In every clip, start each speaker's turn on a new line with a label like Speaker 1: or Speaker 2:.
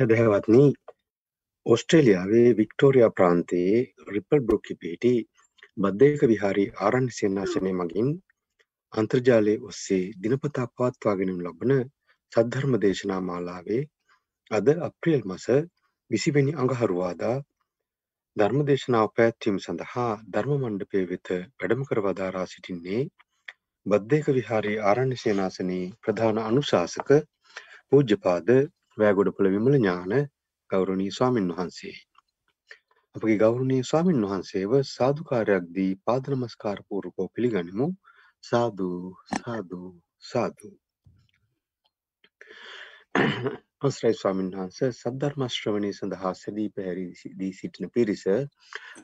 Speaker 1: සැදැහැවත්නි. ඔස්ට්‍රේලියාවේ Victoria ප්‍රාන්තයේ ripple බ්‍රොක්කි පිහිටි බද්ධයක විහාරි ආරණ්‍ය සේනාසනය මගින් අන්තර්ජාලය ඔස්සේ දිනපතා පවත්වාගෙනම් ලබන සද්ධර්ම දේශනා මාලාවේ අද අප්‍රියල් මස විසිවෙනි අඟහරුවාදා ධර්ම දේශනාව පැත්වීම සඳහා ධර්ම මණ්ඩපය වෙත වැඩම කරවදාරා සිටින්නේ බද්ධයක විහාරී ආරණ්‍ය සේනාසනයේ ප්‍රධාන අනුශාසක පූජ්‍යපාද වෑගොඩපොළ විමල ඥාන ගෞරවනීය ස්වාමින් වහන්සේ. අපගේ ගෞරවනීය ස්වාමින් වහන්සේව සාදුකාරයක් දී පාද නමස්කාර පූර්වකව පිළිගනිමු. සාදු සාදු සාදු. අවසරයි ස්වාමීන් වහන්සේ සද්ධර්ම ශ්‍රවණය සඳහා සැදී පැහැරි දී සිටින පිරිස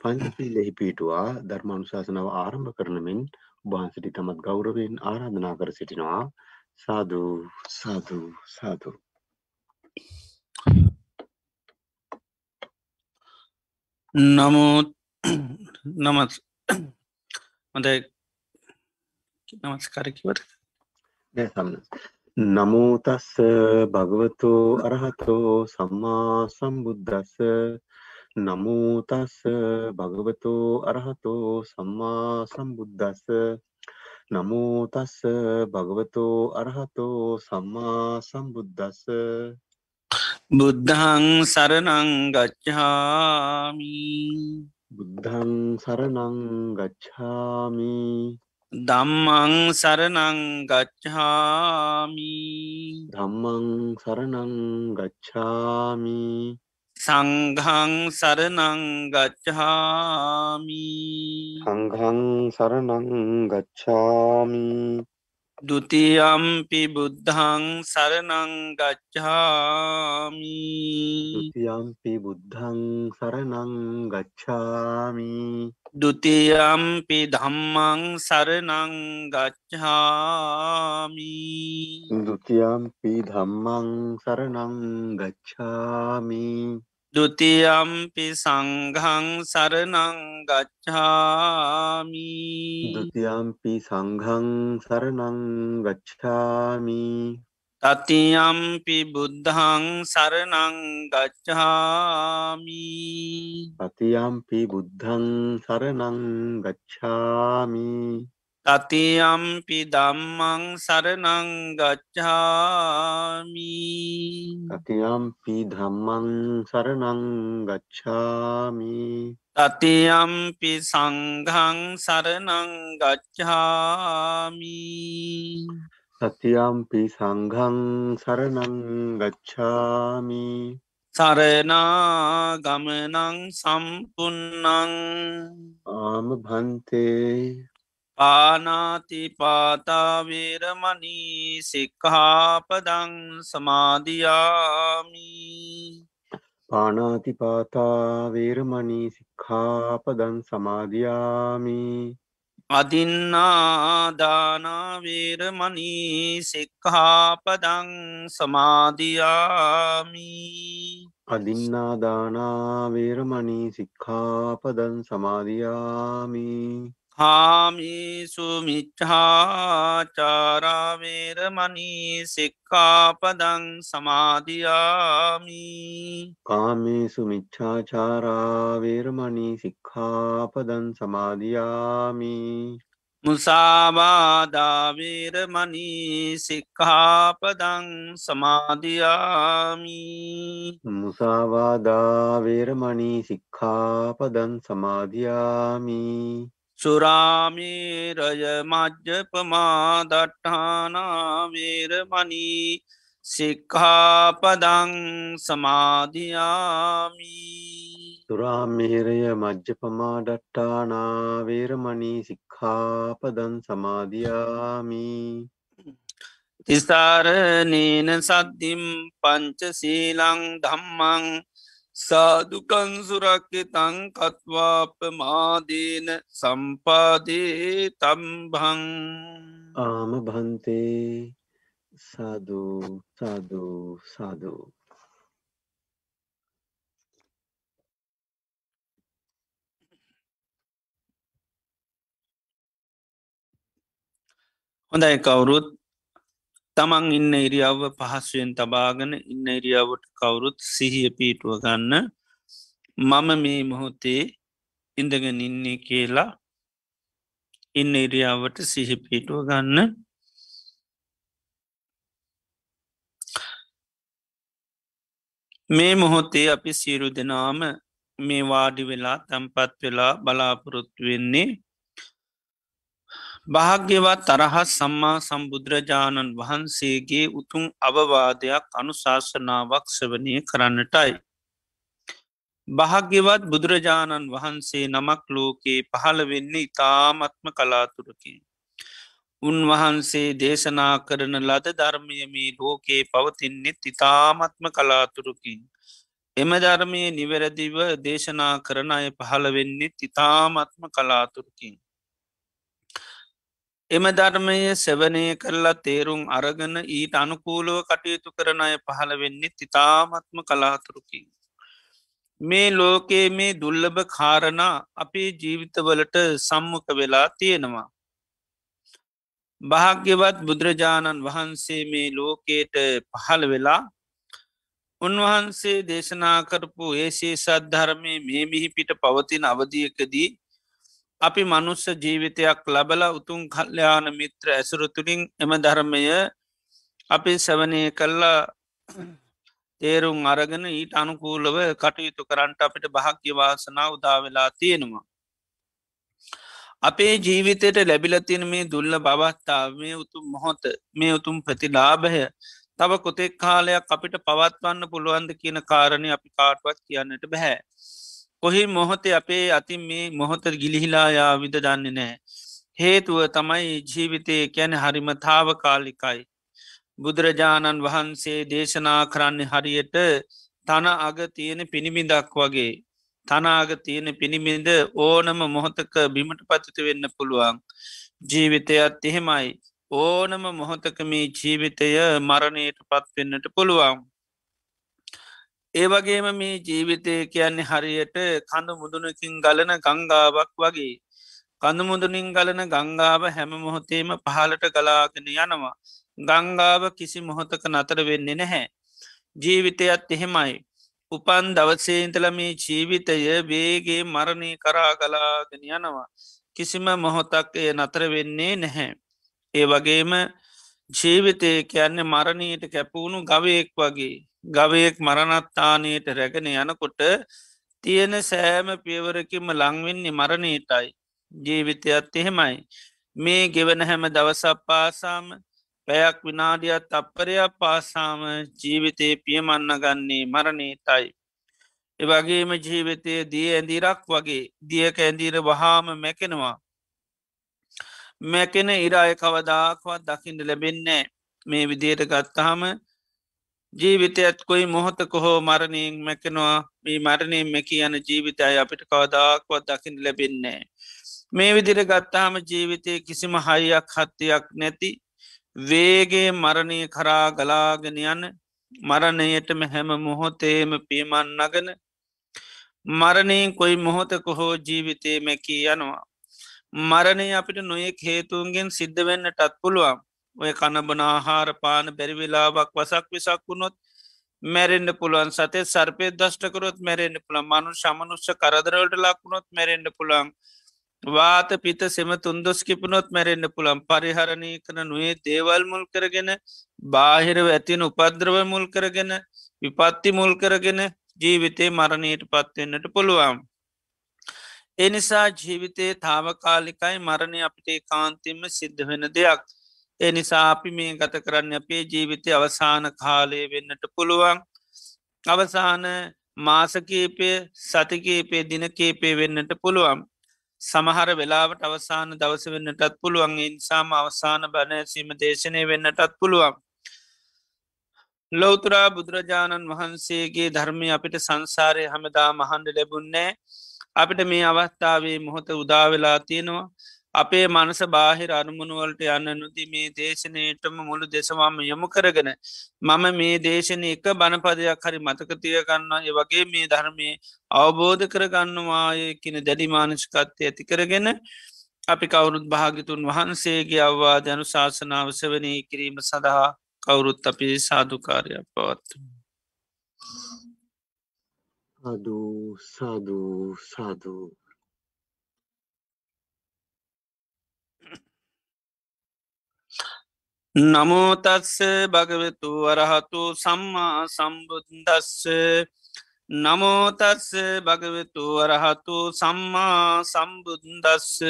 Speaker 1: පංචශීලෙහි පිහිටුවා ධර්මානුශාසනාව ආරම්භ කරන මෙන් වහන්සේට තමත් ගෞරවයෙන් ආරාධනා කර සිටිනවා සාදු සාදු සාදු
Speaker 2: නමුත් නමත් හොඳ නමස්කාරකිවට
Speaker 1: නමෝතස්ස භගවතු අරහතෝ සම්මා සම්බුද්ධස්ස නමෝතස්ස භගවතු අරහතෝ සම්මා සම්බුද්ධස්ස නමෝතස්ස භගවතු අරහතෝ සම්මා සම්බුද්ධස්ස
Speaker 2: බුද්ධං සරණං ගච්ඡාමි.
Speaker 1: බුද්ධං සරණං ගච්ඡාමි.
Speaker 2: දම්මං සරණං ගච්ඡාමි.
Speaker 1: ධම්මං සරණං ගච්ඡාමි.
Speaker 2: සංඝං සරණං ගච්ඡාමි.
Speaker 1: සංඝං සරණං ගච්ඡාමි
Speaker 2: දුතියම්පි බුද්ධං
Speaker 1: සරණංගච්ඡාමි යම්පි බුද්ධං
Speaker 2: සරණංගච්ඡාමි දුතියම්පි ධම්මං
Speaker 1: සරණංගච්ඡාමි දුතියම්පි ධම්මං
Speaker 2: සරණංගච්ඡාමි උතියම්පි සංඝං සරණං ගච්ඡාමි।
Speaker 1: ဒ උතියම්පි සංඝං සරණං ගච්ඡාමි।
Speaker 2: තතියම්පි බුද්ධං සරණං ගච්ඡාමි।
Speaker 1: තතියම්පි බුද්ධං සරණං ගච්ඡාමි
Speaker 2: තතියම්පි දම්මං සරණං ගච්ඡාමි.
Speaker 1: තතියම්පි ධම්මං සරණං ගච්ඡාමි.
Speaker 2: තතියම්පි සංඝං සරණං ගච්ඡාමි.
Speaker 1: සතියම්පි සංඝං සරණං ගච්ඡාමි.
Speaker 2: සරනා ගමනං සම්පන්නං
Speaker 1: ආම භන්තේ
Speaker 2: පානාතිපාතාවේරමනී සික්හාපදං සමාධයාමි
Speaker 1: පානාතිපාතා වේරමණී සික්ඛාපදං සමාදියාමි.
Speaker 2: අදින්නාදානාවේරමනී සික්හාපදං සමාධයාමි
Speaker 1: අදින්නාදානා වේරමණී සික්ඛාපදං සමාදියාමි
Speaker 2: හාමිසු මිච්චාචාරාවේරමනී සික්කාපදං සමාධයාමි
Speaker 1: කාමේසු මිච්ඡාචාරා වේරමණී සික්ඛාපදං සමාදියාමි.
Speaker 2: මුසාවාදාවේරමනී සික්කාපදං සමාධයාමි
Speaker 1: මුසාවාදා වේරමණී සික්ඛාපදං
Speaker 2: සුරාමේරය මජ්්‍යපමාදට්ඨානාවේරමනී සික්හාපදං සමාධයාමි
Speaker 1: සුරාමේරය මජ්්‍යපමා ඩට්ටානා වේරමණී සික්ඛාපදං සමාදියාමි
Speaker 2: තිස්ථාරනේන සද්ධිම් පංචසීලං ධම්මං සාදුකන් සුරක්්‍යතං කත්වාපමාදීන සම්පාදේ තම්බං
Speaker 1: ආම භන්තේ. සාදු සාදු සාදු.
Speaker 2: හොඳයි කවුරුත් තමන් ඉන්න ඉරියාව පහසුවෙන් තබාගෙන ඉන්න ඉරියාවට කවුරුත් සිහිය පීටුව ගන්න මම මේ මොහොතේ ඉඳගෙන ඉන්නේ කියලා ඉන්න ඉරියාවට සිහි පිටුව ගන්න. මේ මොහොතේ අපි සියරු දෙනාම මේ වාඩි වෙලා තැම්පත් වෙලා බලාපොරොත්තු වෙන්නේ භාග්‍යවත් තරහත් සම්මා සම්බුදුරජාණන් වහන්සේගේ උතුම් අවවාදයක් අනුශාසනාවක් සවනය කරන්නටයි. භාග්‍යවත් බුදුරජාණන් වහන්සේ නමක් ලෝකයේ පහළ වෙන්නේ ඉතාමත්ම කලාතුරකින්. උන්වහන්සේ දේශනා කරන ලද ධර්මයමී ලෝකයේ පවතින්නෙත් ඉතාමත්ම කලාතුරකින්. එම ධර්මය නිවැරදිව දේශනා කරන අය පහළ වෙන්නෙත් ඉතාමත්ම කලාතුරකින්. එම ධර්මය සෙවනය කරලා තේරුම් අරගන ඊට අනුකූලව කටයුතු කරන අය පහළ වෙන්නේ ඉතාමත්ම කලාතුරකින්. මේ ලෝකයේ මේ දුල්ලභ කාරණා අපේ ජීවිතවලට සම්මුඛ වෙලා තියෙනවා. භාග්‍යවත් බුදුරජාණන් වහන්සේ මේ ලෝකයට පහළ වෙලා උන්වහන්සේ දේශනා කරපු ඒසේ සද්ධර්මය මේ මිහි පිට පවතින අවධියකදී අපි මනුස්ස ජීවිතයක් ලබල උතුන් කල්්‍යයාන මිත්‍ර ඇසුරතුළින් එම ධර්මය අපි සවනය කල්ලා තේරුම් අරගෙන ඊට අනුකූලව කටයුතු කරන්ට අපිට භාග්‍ය වාසනා උදාවෙලා තියෙනවා. අපේ ජීවිතයට ලැබිලතින මේ දුල්ල බවත්තාව මේ උතුම් මොහොත මේ උතුම් ප්‍රතිලාභය තව කොතෙක් කාලයක් අපිට පවත්වන්න පුළුවන්ද කියන කාරණය අපි කාටවත් කියන්නට බැහැ. කොහි මොහොතේ අපේ අතින් මේ මොහොත ගිලිහිලායා විද දන්නේ නෑ. හේතුව තමයි ජීවිතය කැන හරිම තාව කාලිකයි. බුදුරජාණන් වහන්සේ දේශනා කරන්නේ හරියට තන අග තියෙන පිණිමිදක් වගේ තනාග තියෙන පිණිමිද ඕනම මොහොතක බිමට පතිත වෙන්න පුළුවන් ජීවිතයත් එහෙමයි ඕනම මොහොතක මේ ජීවිතය මරණයට පත්වෙන්නට පුළුවන් ඒවගේම මේ ජීවිතය කියන්නේ හරියට කඳු මුදුනකින් ගලන ගංගාවක් වගේ. කඳු මුදුනින් ගලන ගංගාව හැම මොහොතේම පහලට ගලාගෙන යනවා. ගංගාව කිසි මොහොතක නතර වෙන්නේ නැහැ. ජීවිතයත් එහෙමයි. උපන් දවසේන්තල මේ ජීවිතය වේගේ මරණය කරා ගලාගෙන යනවා. කිසිම මොහොතක් එය නතර වෙන්නේ නැහැ. ඒ වගේම ජීවිතය කියන්නේ මරණයට කැපවුණු ගවයෙක් වගේ. ගවයෙක් මරණත්තානයට රැගෙන යනකොට තියෙන සෑම පියවරකිම ලංවෙන්නේ මරණීටයි ජීවිතයත් එහෙමයි මේ ගෙවන හැම දවසක් පාසාම පැයක් විනාඩියත් අපපරයක් පාසාම ජීවිතය පියමන්න ගන්නේ මරණීටයි. එවගේම ජීවිතය දිය ඇඳිරක් වගේ දියක ඇඳීර වහාම මැකෙනවා. මැකෙන ඉරාය කවදාක්වත් දකිින්ට ලැබෙන්නේ මේ විදියට ගත්තහම ජීවිතයත් කොයි මොහොත කොහෝ මරණයෙන් මැකෙනවා මේ මරණයෙන් මැකි යන ජීවිතය අපිට කවදාක්වත් දකිින් ලැබෙන්නේ. මේ විදිර ගත්තාම ජීවිතය කිසිම හයියක් හත්තයක් නැති වේගේ මරණය කරා ගලාගෙන යන මරණයටම හැම මොහොතේම පියමන් නගන මරණයෙන් කොයි මොහොතක හෝ ජීවිතය මැකී යනවා. මරණය අපිට නොයෙක් හේතුන්ගෙන් සිද්ධ වෙන්නටත් පුළුවන් ඔය කණබන ආහාර පාන බැරිවෙලාවක් වසක් විසක් වුණොත් මැරෙන්ඩ පුළුවන් සතේ සර්පය දෂ්ටකරොත් මැරෙන්න්න පුළන් මනු සමනුෂ්‍ය කරදරවලට ලක්ුණොත් මැරෙන්ඩ පුළන් වාත පිත සෙම තුන්දොස් කිපනොත් මැරෙන්න්න පුළන් පරිහරණය කන නොේ දේවල් මුල් කරගෙන බාහිරව ඇතින උපද්‍රව මුල් කරගෙන විපත්ති මුල් කරගෙන ජීවිතේ මරණයට පත්වෙන්නට පුළුවන්. එනිසා ජීවිතයේ තාවකාලිකයි මරණය අපිට කාන්තිම සිද්ධ වෙන දෙයක්. එනිසා අපි මේ ගත කරන්න අපේ ජීවිතය අවසාන කාලය වෙන්නට පුළුවන්. අවසාන මාසකේපය සතිකේපේ දිනකේපේ වෙන්නට පුළුවන්. සමහර වෙලාවට අවසාන දවස වෙන්නටත් පුළුවන් ඉන්සාම අවසාන බැනසීම දේශනය වෙන්නටත් පුළුවන්. ලෝතුරා බුදුරජාණන් වහන්සේගේ ධර්මය අපිට සංසාරය හමදා මහන්ඩ ලැබුන්නේ අපිට මේ අවස්ථාවේ මොහොත උදාවෙලා තියෙනවා අපේ මනස බාහිර අනුමුණුවලට යන්න නොති මේ දේශනයටම මුළු දෙසවාම යොමු කරගෙන මම මේ දේශනය එක බණපදයක් හරි මතකතිය ගන්න ඒ වගේ මේ ධර්මය අවබෝධ කරගන්නවාය කියන දැඩි මානෂකත්වය ඇති කරගෙන අපි කවුරුත් භාගිතුන් වහන්සේගේ අවවාද අනු ශාසනාව සවනී කිරීම සඳහා කවුරුත් අපි සාධකාරයක් පවත්තු.
Speaker 1: සාදු සාදු සාදු
Speaker 2: නමෝතස්ස භගවෙතු වරහතු සම්මා සම්බුද්දස්ස. නමෝතස්ස භගවෙතු වරහතු සම්මා සම්බුද්දස්ස.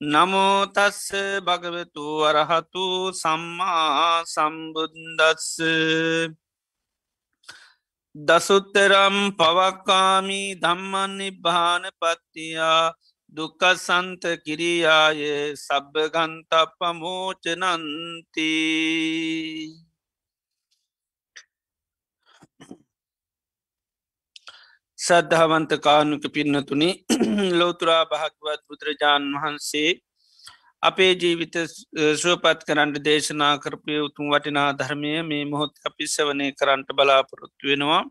Speaker 2: නමෝතස්ස භගවෙතු වරහතු සම්මා සම්බුද්දස්ස. දසුත්තරම් පවක්කාමී ධම්මන් නිබ්භාන පත්තියා. දුකසන්ත කිරියාය සබ්භගන්ත පමෝචනන්ති සද්ධාවන්ත කානුක පින්නතුනි ලෝතුරා භාගවත් බුදුරජාණන් වහන්සේ අපේ ජීවිත ශුවපත් කරන්ට දේශනා කරපය උතුම් වටිනා ධර්මය මේ මොහොත් අපිස්සවනය කරන්ට බලාපොරොත්තු වෙනවා.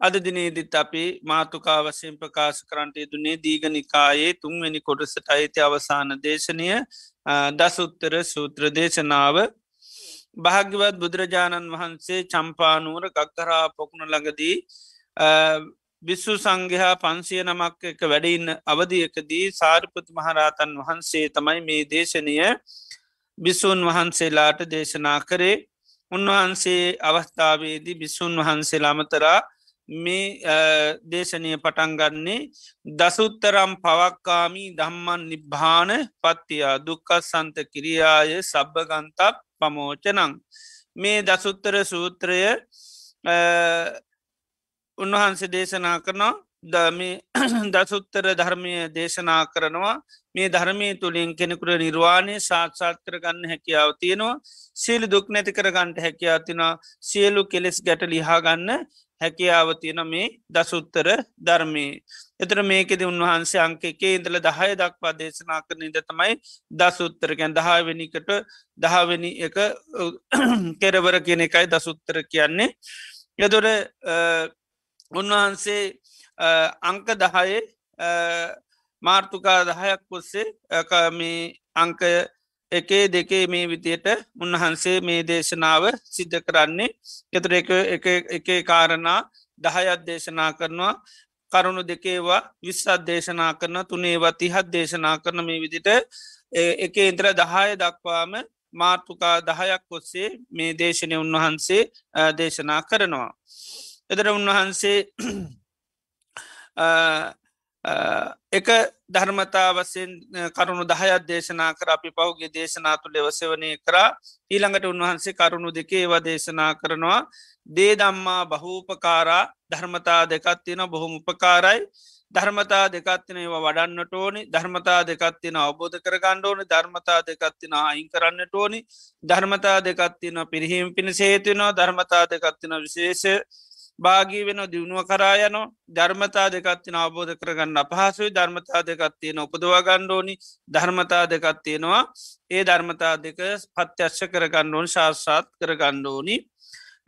Speaker 2: අද දිනේදිත් අපි මාතුකා වසයෙන් ප්‍රකාශ කරන්ටය දුන්නේ දීගනිකායේ තුන්වැනි කොටසට අයිති අවසාන දේශනය දසුත්තර සූත්‍ර දේශනාව. භාග්‍යවත් බුදුරජාණන් වහන්සේ චම්පානුවර ගක්කරා පොකුණ ළඟදී බිස්සු සංඝයා පන්සිය නමක් එක වැඩඉන්න අවධියකදී සාරිපති මහරහතන් වහන්සේ තමයි මේ දේශනය බිස්සූන් වහන්සේලාට දේශනා කරේ. උන්වහන්සේ අවස්ථාවේදී බිස්සුන් වහන්සේ ලාමතරා මේ දේශනය පටන්ගන්නේ දසුත්තරම් පවක්කාමී දම්මන් නිබ්භාන පත්තියා දුක්කත් සන්ත කිරියාය සබ්භගන්තක් පමෝචනං. මේ දසුත්තර සූත්‍රය උන්වහන්සේ දේශනා කරනවා. දමි දසුත්තර ධර්මය දේශනා කරනවා. මේ ධර්මය තුළින් කෙනෙකුට නිර්වාණය සාක්ෂාත් කරගන්න හැකියාව තියෙනවා. සියලු දුක් නැති කරගන්නට හැකියාව තිනවා සියලු කෙලෙස් ගැට ලිහාගන්න හැකියාව තියෙන මේ දසුත්තර ධර්මය. එතර මේකෙද උන්වහන්සේ අංක එකේ ඉඳල දහය දක්වා දේශනා කරන ද තමයි දසුත්තරකැන් දහාවෙනිකට දහවෙනි එක කෙරවර කියන එකයි දසුත්තර කියන්නේ. යදොර උන්වහන්සේ අංක දහයේ මාර්තුකා දහයක් ඔස්සේ මේ අංක එකේ දෙකේ මේ විදියට උන්වහන්සේ මේ දේශනාව සිද්ධ කරන්නේ. එතුර එක කාරණා දහයත් දේශනා කරනවා. කරුණු දෙකේවා විස්සත් දේශනා කරන තුනේවා තිහත් දේශනා කරන මේ විදිට එක ඉන්ද්‍ර දහය දක්වාම මාර්තුකා දහයක් ඔස්සේ මේ දේශනය උන්වහන්සේ දේශනා කරනවා. එදර උන්වහන්සේ එක ධර්මතා වසයෙන් කරුණු දහයත් දේශනා කර අපි පහුගේ දේශනා තුළ එවසවනය කරා. ඊළඟට උන්වහන්සේ කරුණු දෙකේවා දේශනා කරනවා. දේ දම්මා බහූපකාරා ධර්මතා දෙකත්තින බොහොම උපකාරයි. ධර්මතා දෙකත්තින ඒවා වඩන්නට ඕනි. ධර්මතා දෙකත්තින අවබෝධ කරගණ්ඩ ඕනි. ධර්මතා දෙකත්තින අයින් කරන්නට ඕනි. ධර්මතා දෙකත්තින පිරිහිම් පිණ සේතිනවා ධර්මතා දෙකත්තින විශේෂ භාගී වෙන දියුණුව කරායනො ධර්මතා දෙකත්තින අවබෝධ කරගන්න අපහසුයි. ධර්මතා දෙකත්තියෙන උපදවා ගණ්ඩෝනි ධර්මතා දෙකත්තියෙනවා ඒ ධර්මතා දෙක පත්‍යශ්‍ය කරගණ්ඩෝන් ශාස්සාත් කරගණ්ඩෝනි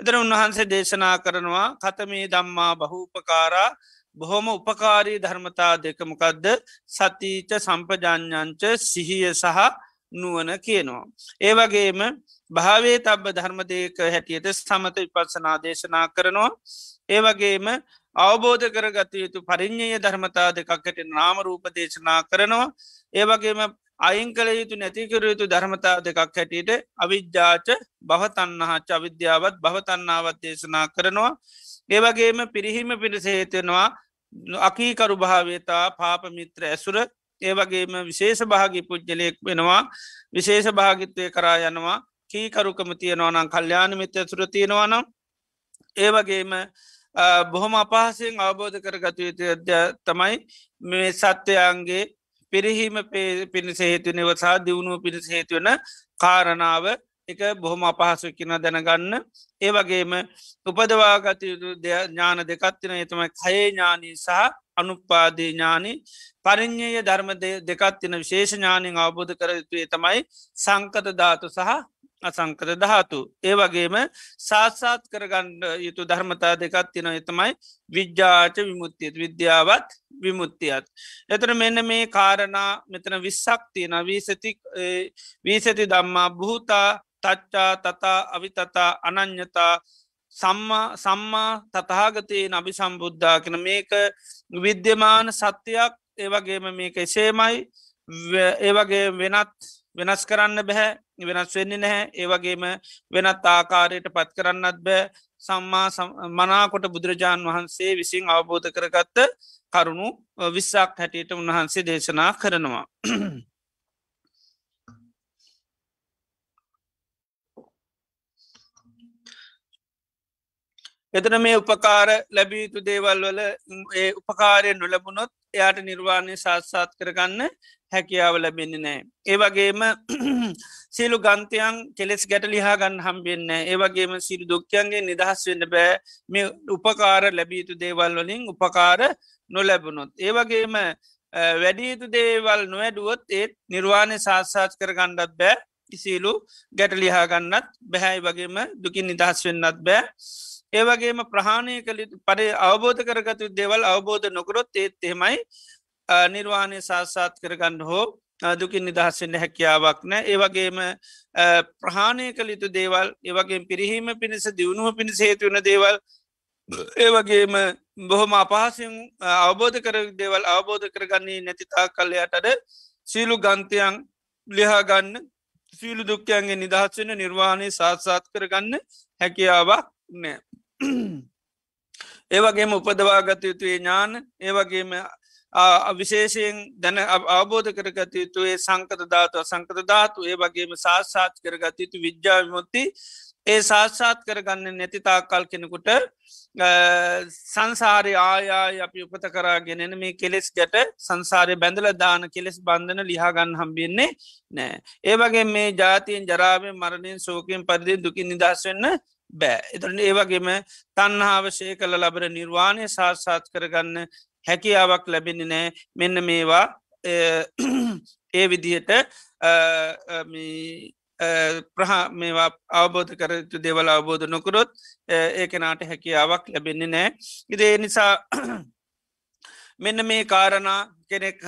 Speaker 2: එතර උන්වහන්සේ දේශනා කරනවා කතමේ දම්මා බහූපකාරා බොහොම උපකාරී ධර්මතා දෙකමකක්ද සතීච සම්පජඥංච සිහිය සහ නුවන කියනවා. ඒවගේම භාවේ තබ ධර්මදයක හැටියට සමත විපත්සනා දේශනා කරනවා. ඒවගේම අවබෝධ කරගත යුතු පරිින්්ඥය ධර්මතා දෙකක්කට නාම රූප දේශනා කරනවා. ඒවගේම අයින් කළ යුතු නැතිකර යුතු ධර්මතා දෙකක් හැටියට අවිද්‍යාච භවතන්නහාච අවිද්‍යාවත් භවතන්නාවත් දේශනා කරනවා. ඒවගේම පිරිහිම පිරිස හේතෙනවා අකීකරු භාවේතා පාපමිත්‍ර ඇසුර ඒවගේම විශේෂ භාගි පුද්ජලයෙක් වෙනවා. විශේෂ භාගිත්වය කරා යනවා. කීකරුකම තියෙනවා නම් කල්්‍යාන මිත්‍ය ඇසුර තියෙනවා නම් ඒවගේම බොහොම අපහසයෙන් අවබෝධ කරගතු යුතු තමයි මේ සත්වයන්ගේ පිරිහීම පිණිස හේතු නිවසා දියුණුව පිණිස හේතුවන කාරණාව. එක බොහොම අපහසු කියන දැනගන්න. ඒ වගේම උපදවාගත ඥාන දෙකත්තින එතමයි කයේ ඥානී සහ අනුපාදී ඥානි. පරිින්්ඥය ධර්ම දෙකත්තින විශේෂ ඥානින් අවබෝධ කර යුතුයේ තමයි සංකත ධාතු සහ අසංකත ධාතු. ඒ වගේම සාත්සාත් කරගණ්ඩ යුතු ධර්මතා දෙකත්තින එතමයි විද්‍යාච විමුත්තියත් විද්‍යාවත් විමුත්තියත්. එතර මෙන්න මේ කාරණා මෙතන විස්සක් තියෙන වීසති වීසති දම්මා බහතා තච්චා තතා අවිතතා අනං්‍යතා සම්මා සම්මා තතහාගතයේ නබි සම්බුද්ධා කන මේක විද්‍යමාන සත්‍යයක්. ඒවගේම මේක එසේමයි. ඒවගේ වෙනත් වෙනස් කරන්න බැහැ වෙනස් වෙන්නේ නැහැ. ඒවගේම වෙනත් ආකාරයට පත් කරන්නත් බෑ. සම්මා මනාකොට බුදුරජාණන් වහන්සේ විසින් අවබෝධ කරගත්ත කරුණු විස්සක් හැටියට උන්වහන්සේ දේශනා කරනවා. එතන මේ උපකාර ලැබීතු දේවල් වල ඒ උපකාරය නොලබුණොත් එයාට නිර්වාණය සාත්සාත් කරගන්න හැකියාව ලැබෙන්නේ නෑ. ඒවගේම සියලු ගන්තයන් කෙලෙස් ගැට ලිහා ගන්න හම්බෙන්න ඒවගේම සිරු දුක්්‍යයන්ගේ නිදහස් වෙන්න බෑ මේ උපකාර ලැබීතු දේවල් වලින් උපකාර නොලැබුණොත්. ඒවගේම වැඩියුතු දේවල් නොවැඩුවොත් ඒත් නිර්වාණය සාත්සාත් කර ගණ්ඩත් බෑ කිසිලු ගැට ලිහා ගන්නත් බැහැයි වගේම දුකින් නිදහස් වෙන්නත් බෑ. ඒවගේම ප්‍රහාණය කළ පරි අවබෝධ කරගතු දෙවල් අවබෝධ නොකරොත් ඒත් එහෙමයි. නිර්වාණය සාත්සාත් කරගන්න හෝ දුකින් නිදහස්සෙන්ට හැකියාවක් නෑ. ඒවගේම ප්‍රහාණය කළ යුතු දේවල් ඒවගේ පිරිහීම පිණිස දියුණුව පිණිස හේතුවන දේවල් ඒවගේම බොහොම අපහසෙන් අවබෝධ කර දේවල් අවබෝධ කරගන්නේ නැතිතා කල්ලයටට සීලු ගන්තයන් ලිහාගන්න සීලු දුක්කයන්ගේ නිදහස්සෙන නිර්වාණය සාත්සාත් කරගන්න හැකියාවක් නෑ. ඒවගේම උපදවාගත යුතුයේ ඥාන ඒවගේම විශේෂයෙන් දැන අවබෝධ කරගත යුතුයේ සංකත ධාතුව සංකත ධාතු ඒ වගේම සාත්සාත් කරගත යුතු විද්‍යාවිමුත්ති ඒ සාත්සාත් කරගන්න නැති තාකල් කෙනෙකුට සංසාරය ආයාය අපි උපත කරාගෙනෙන මේ කෙලෙස් ගැට සංසාරය බැඳල දාන කෙලෙස් බන්ධන ලිහාගන්න හම්බින්නේ නෑ. ඒවගේ මේ ජාතියෙන් ජරාවෙන් මරණයෙන් සෝකයෙන් පරිදි දුකින් නිදහස්වෙන්න බෑ. එතරට ඒවගේම තන්හාවශය කළ ලබර නිර්වාණය සාත්සාත් කරගන්න හැකියාවක් ලැබෙන නෑ මෙන්න මේවා ඒ විදිහට ප්‍රහ මේවා අවබෝධ කරතු දෙවල අවබෝධ නොකරොත් ඒකනාට හැකියාවක් ලැබෙන්නේ නෑ ඉදේ නිසා මෙන්න මේ කාරණා කෙනෙක්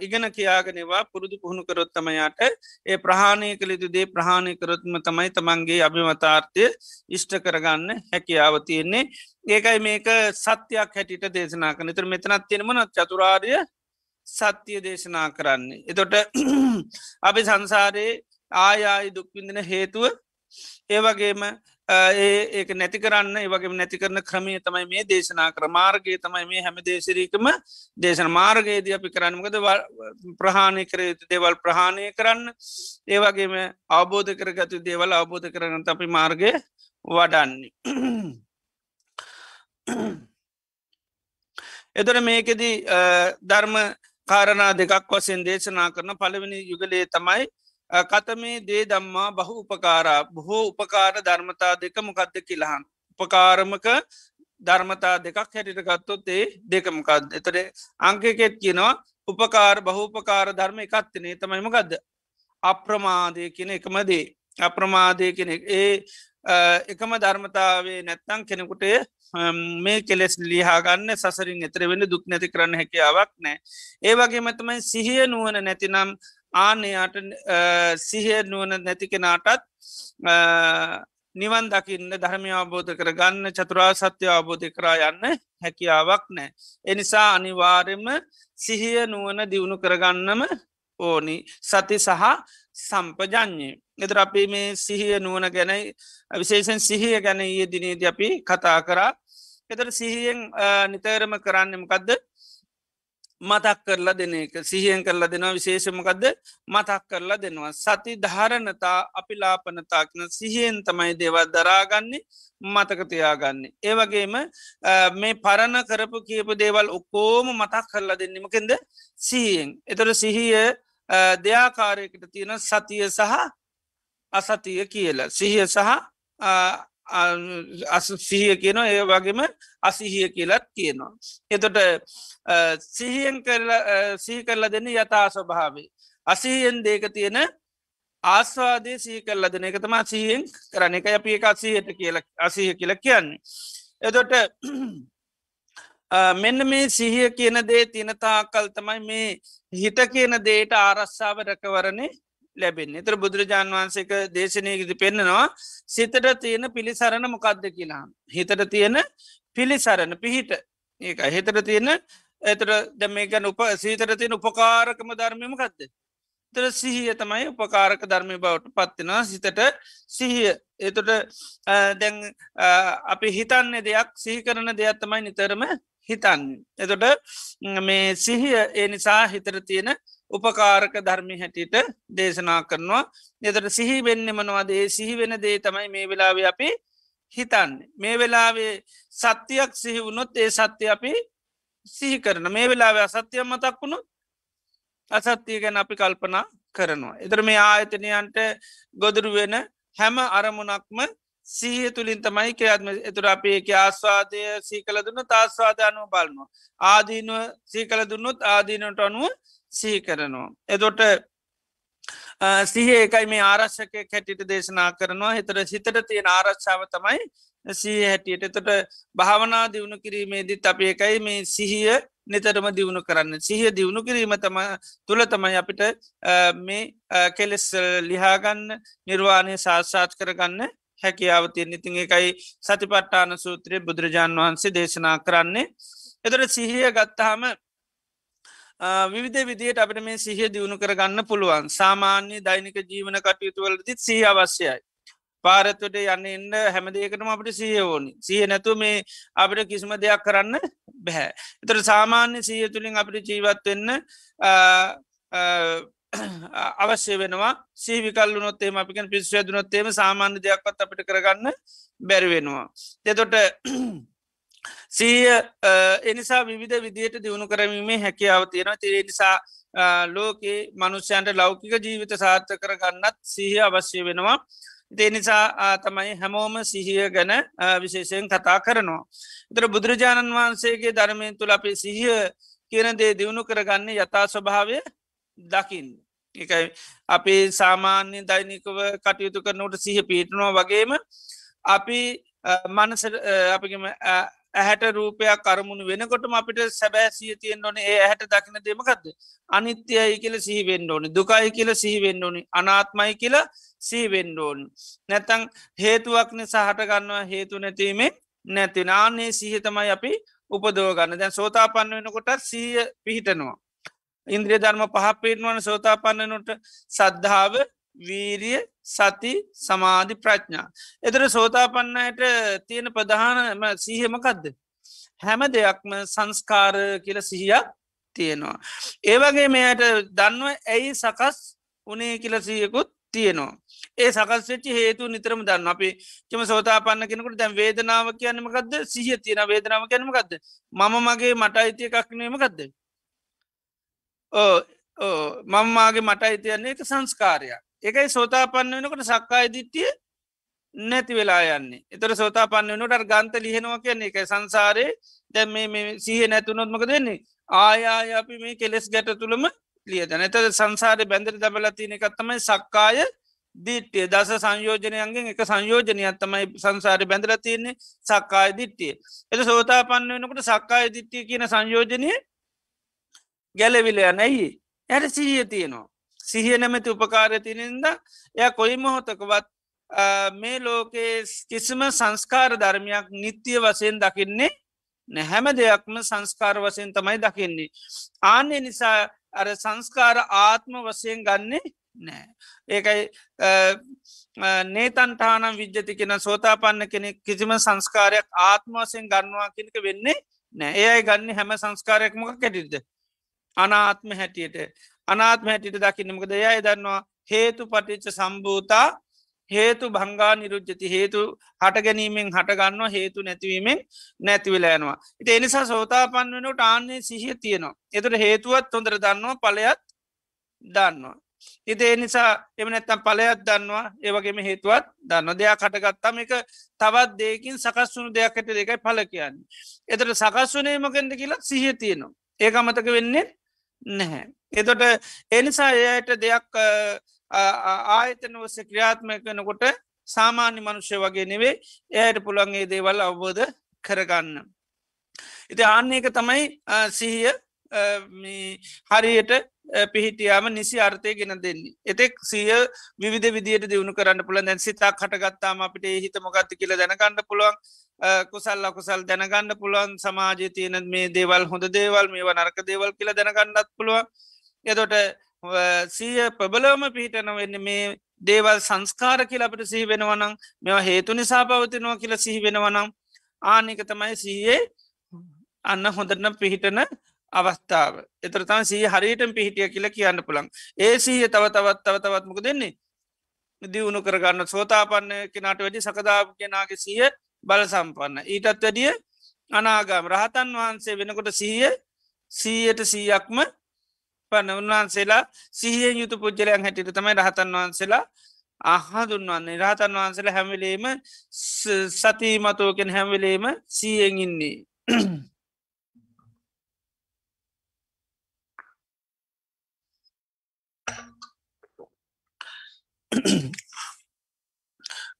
Speaker 2: ඉගෙන කියාගෙනවා පුරුදු පුහුණු කරොත්තමයාට ඒ ප්‍රහාණය කළෙතු දේ ප්‍රහාණය කරොත්ම තමයි තමන්ගේ අභිමතාර්ථය ඉෂ්ට කරගන්න හැකියාව තියෙන්නේ. ඒකයි මේක සත්‍යයක් හැටිට දේශනා කන තර මෙතනත් තියෙනමන චතුරාර්ය සත්‍යය දේශනා කරන්නේ. එතොට අපි සංසාරයේ ආයායි දුක්විඳන හේතුව ඒවගේම ඒ ඒක නැති කරන්න ඒවගේ නැති කරන ක්‍රමය තමයි මේ දේශනා කර මාර්ගය තමයි මේ හැම දේශරීකම දේශන මාර්ගයේද අපි කරන්නමකද ප්‍රහාණය කර යුතු දේවල් ප්‍රහාණය කරන්න ඒවගේම අවබෝධ කරගතු දේවල් අවබෝධ කරගන්න අපි මාර්ගය වඩන්නේ. එතොට මේකෙදී ධර්ම කාරණා දෙකක් වසෙන් දේශනා කරන පළවෙනි යුගලේ තමයි කතමේ දේ දම්මා බහු උපකාරා බොහෝ උපකාර ධර්මතා දෙක මොකක්ද කියලහන් උපකාරමක ධර්මතා දෙකක් හැටිට ගත්තොත් ඒ දෙකමකක්ද එතට අංකකෙත් කියනවා උපකාර බහූපකාර ධර්ම එකත්තිනේ තමයිමකක්ද අප්‍රමාදය කියන එකමදේ අප්‍රමාදය කෙනෙ ඒ එකම ධර්මතාවේ නැත්තං කෙනෙකුට මේ කෙලෙස් ලිහාගන්න සසරින් එතර වෙන්න දුක් නැති කරන්න හැකියාවක් නෑ ඒවගේ මතමයි සිහිය නුවන නැතිනම් ආනයාට සිහය නුවන නැති කෙනාටත් නිවන් දකින්න ධර්මය අවබෝධ කරගන්න චතුරා සත්‍ය අවබෝධය කරා යන්න හැකියාවක් නෑ. එනිසා අනිවාර්යම සිහිය නුවන දියුණු කරගන්නම ඕනි සති සහ සම්පජඥය. එතර අපි මේ සිහිය නුවන ගැනයි විශේෂෙන් සිහිය ගැන ඒ දිනේද අපි කතා කරා. එතර සිහියෙන් නිතරම කරන්නමකක්ද මතක් කරලා දෙන එක සිහියෙන් කරලා දෙනවා විශේෂමකක්ද මතක් කරලා දෙනවා. සති ධාරණතා අපි ලාපනතාක්න සිහියෙන් තමයි දේවල් දරාගන්නේ මතකතියාගන්නේ. ඒවගේම මේ පරණ කරපු කියපු දේවල් ඔක්කෝම මතක් කරලා දෙන්නමකෙන්ද සිහියෙන්. එතොට සිහිය දෙයාකාරයකට තියෙන සතිය සහ අසතිය කියලා. සිහිය සහ සිහිය කියනවා ඒ වගේම අසිහිය කියලත් කියනවා. එතොට සිහියෙන් සිහි කරලා දෙන්න යතා ස්වභාවේ. අසිහියෙන් දේක තියෙන ආස්වාදය සී කරලා දෙන එක තමා සිහියෙන් කරන එක අපි එක අසිහයට කියල අසිහ කියල කියන්නේ. එතොට මෙන්න මේ සිහිය කියන දේ තිනතාකල් තමයි මේ හිත කියන දේට ආරස්සාාව රැකවරණේ ලැබෙන්නේ. තර බුදුරජාන් වහන්සේක දේශනයකති පෙන්න්නනවා සිතට තියෙන පිළිසරණ මොකක්ද කියලා. හිතට තියෙන පිළිසරණ පිහිට. ඒක හිතට තියෙන එතර දැ මේ ගැන උප සීතර තියෙන උපකාරකම ධර්මයම කක්ද තර සිහිය තමයි උපකාරක ධර්මය බවට පත්වෙනවා සිතට සිහිය. එතට දැන් අපි හිතන්නේ දෙයක් සිහි කරන දෙයක් තමයි නිතරම හිතන්න. එතොට මේ සිහිය ඒ නිසා හිතර තියෙන උපකාරක ධර්මි හැටියට දේශනා කරනවා එතට සිහි වෙන්න මනවාද ඒ සිහි වෙන දේ තමයි මේ වෙලාව අපි හිතන්න. මේ වෙලාවේ සත්‍යයක් සිහි වුණොත් ඒ සත්‍ය අපි සිහි කරන මේ වෙලාව අසත්‍යය මතක් වුණු අසත්තිය ගැන අපි කල්පනා කරනවා. එතර මේ ආයතනයන්ට ගොදුරු වෙන හැම අරමුණක්ම සීහ තුළින් තමයි ක්‍රියාත්ම එතුර අපේ එක ආස්වාදය සීකල දුන්න තාස්වාද අනුව බලනවා. ආදීනුව සීකල දුන්නුත් ආදීනට අනුව සිහි කරනවා. එදොට සිහ එකයි මේ ආරශ්‍යක කැටිට දේශනා කරනවා. හිතර සිතට තියෙන ආරක්ෂාව තමයි සී හැටියට. එතට භාවනා දියුණු කිරීමේදී අප එකයි මේ සිහිය නිතරම දියුණු කරන්න. සිහිය දියුණු කිරීම තම තුළ තමයි අපිට මේ කෙලෙස් ලිහාගන්න නිර්වාණය සාස්සාත් කරගන්න හැකියාව තියෙන ඉතින් එකයි සතිපට්ටාන සූත්‍රය බුදුරජාණන් වහන්සේ දේශනා කරන්නේ. එතට සිහිය ගත්තහම විවිධ විදියට අපට මේ සිහිය දියුණු කරගන්න පුළුවන් සාමාන්‍ය දෛනික ජීවන කටයුතුවලදි සිහ අවශ්‍යයි පාරත්වට යන්න එන්න හැමදේකටම අපට සිය ඕනි සිය නැතු මේ අපට කිසිම දෙයක් කරන්න බැහැ. එතර සාමාන්‍ය සිය තුළින් අපට ජීවත්වෙන්න අවශ්‍ය වෙනවා සීවිකල්ලු නොත්තේම අපිකන් පිස්්වදුනොත්තේම නොත්තේම සාමාන්‍ය දෙයක්වත් අපිට කරගන්න බැරිවෙනවා. තෙතොට සීය එනිසා විවිධ විදියට දියුණු කරමීමේ හැකියාව තියෙනවා තිරේ නිසා ලෝකේ මනුෂ්‍යයන්ට ලෞකික ජීවිත සාර්ථ කරගන්නත් සීහ අවශ්‍ය වෙනවා ඒ නිසා තමයි හැමෝම සිහිය ගැන විශේෂයෙන් කතා කරනවා. එතර බුදුරජාණන් වහන්සේගේ ධර්මයෙන් තුළ අපේ සිහිය කියන දේ දියුණු කරගන්න යථා ස්වභාවය දකිින්. එකයි අපි සාමාන්‍ය දෛනිකව කටයුතු කරනට සිහ පීටනවා වගේම අපි මනස අපිම ඇහැට රූපයක් කරමුණු වෙනකොටම අපිට සැබෑසිය තියෙන් ඕන. ඒ ඇහැට දකින දෙමකක්ද අනිත්‍යයි කියල සිහිවෙන්න ඕනි. දුකයි කියල සිහිවෙන්න ඕනි. අනාත්මයි කියලා සීවෙන්න ඕන්. නැතං හේතුවක්න සහට ගන්නවා හේතු නැතිීමේ නැති නාන්නේ සිහිතමයි අපි උපදෝගන්න දැන් සෝතාපන්න වෙනකොට සීය පිහිටනවා. ඉන්ද්‍රිය ධර්ම පහපේටවන සෝතාපන්නනොට සද්ධාව වීරිය සති සමාධි ප්‍රඥා. එතර සෝතාපන්නයට තියෙන ප්‍රධානම සීහමකදද. හැම දෙයක්ම සංස්කාර කියල සිහියක් තියෙනවා. ඒවගේ මෙයට දන්නුව ඇයි සකස් උනේ කියල සීයකුත් තියෙනවා. ඒ සකස් වෙච්චි හේතු නිතරම දන්න අපි චම සෝතාපන්න කෙනකට දැන් වේදනාව කියන්නමකක්ද සිහිය තියෙන වේදනාව කැනමකක්ද මම මගේ මට අයිතිය එකක්නීමකක්ද. ඕ මංමාගේ මට අයිතියන්නේ එක සංස්කාරයක් එකයි සෝතාපන්න වෙනකට සක්කාය දිට්ටිය නැති වෙලා යන්නේ. එතර සෝතාපන්න වනට ගන්ත ලිහෙනවා කියන්නේ එක සංසාරයේ දැම් මේ සහ නැතුනොත්මක දෙන්නේ ආයාය අපි මේ කෙලෙස් ගැට තුළම ලියදන. එතද සංසාරය බැඳර දබල තියන එකත්තමයි සක්කාය දිට්ටිය දස සංයෝජනයන්ගෙන් එක සංයෝජනයක් තමයි සංසාරය බැඳල තියන්නේ සක්කාය දිට්ටිය එත සෝතාපන්න වෙනකට සක්කාය දිට්ටිය කියන සංයෝජනය ගැලවිල යනැයි ඇයට සීය තියෙනවා. සිහිය නැමැති උපකාරතිනින්ද එය කොයි මොහොතකවත් මේ ලෝකයේ කිසිම සංස්කාර ධර්මයක් නිත්‍යය වසයෙන් දකින්නේ නැහැම දෙයක්ම සංස්කාර වසයෙන් තමයි දකින්නේ. ආන්‍ය නිසා අර සංස්කාර ආත්ම වසයෙන් ගන්නේ නෑ. ඒකයි නේතන්ටානම් විද්්‍යති කෙන සෝතාපන්න කෙනෙ කිසිම සංස්කාරයක් ආත්මවසයෙන් ගන්නවා කෙනක වෙන්නේ නෑ ඒයි ගන්න හැම සංස්කාරයක්මක කැටිද. අනාත්ම හැටියට අනාත්ම හැටිට දකින්නමකද යයි දන්නවා හේතු පටිච්ච සම්භූතා හේතු භංගා නිරුද්ධති හේතු හට ගැනීමෙන් හටගන්නවා හේතු නැතිවීමෙන් නැතිවෙලෑනවා. ඉති එනිසා සෝතාපන් වෙනට ආන්නේ සිහිය තියෙනවා. එතුට හේතුවත් හොඳර දන්නවා පලයත් දන්නවා. ඉති එනිසා එම නැත්තම් පලයත් දන්නවා ඒවගේම හේතුවත් දන්න දෙයක් කටගත්තම එක තවත් දෙකින් සකස් වුණු දෙයක්කට දෙකයි පල කියන්නේ. එතට සකස් වනේ මකෙන්ද කියලා සිහිය තියෙනවා. ඒක අමතක වෙන්නේ නැහැ. එතොට එනිසා එයට දෙයක් ආයතන වස්ස ක්‍රියාත්මය කනකොට සාමාන්‍ය මනුෂ්‍ය වගේ නෙවේ එයට පුළන්ගේ දේවල් අවබෝධ කරගන්න. ඉති ආන්නේක තමයි සිහිය හරියට පිහිටියාම නිසි අර්ථය ගෙන දෙන්නේ. එතෙක් සිය විධ විදියට දියුණු කරන්න පුළ දැන් සිතා කටගත්තාම අපිට හිත මොකක්ති කියල දැනගන්න පුළුවන් කුසල් අකුසල් දැනගන්න පුළුවන් සමාජය තියන මේ දේවල් හොඳ දේවල් මේ නරක දේවල් කියල දැනගන්නත් පුළුවන් එතොට සීය ප්‍රබලවම පිහිටන වෙන්න මේ දේවල් සංස්කාර කියල අපට සිහි වෙනවනම් මෙවා හේතු නිසා පවතිනවා කියල සිහි වෙනවනම් ආනික තමයි සීයේ අන්න හොඳටනම් පිහිටන අවස්ථාව. එතරතන් සී හරියට පිහිටිය කියලා කියන්න පුළන් ඒ සීය තව තවත් තව තවත්මක දෙන්නේ දියුණු කරගන්න සෝතාපන්න කෙනාට වැඩි සකදාප කෙනාගේ සීය බල සම්පන්න ඊටත් වැඩිය අනාගම්. රහතන් වහන්සේ වෙනකොට සීය සීයට සීයක්ම පන්න උන්වහන්සේලා සිහියෙන් යුතු පුද්ජලයන් හැටිට තමයි රහතන් වහන්සේලා අහදුන් වන්නේ රහතන් වහන්සේලා හැමිලේම සතිමතෝකෙන් හැමිලේම සීයෙන් ඉන්නේ.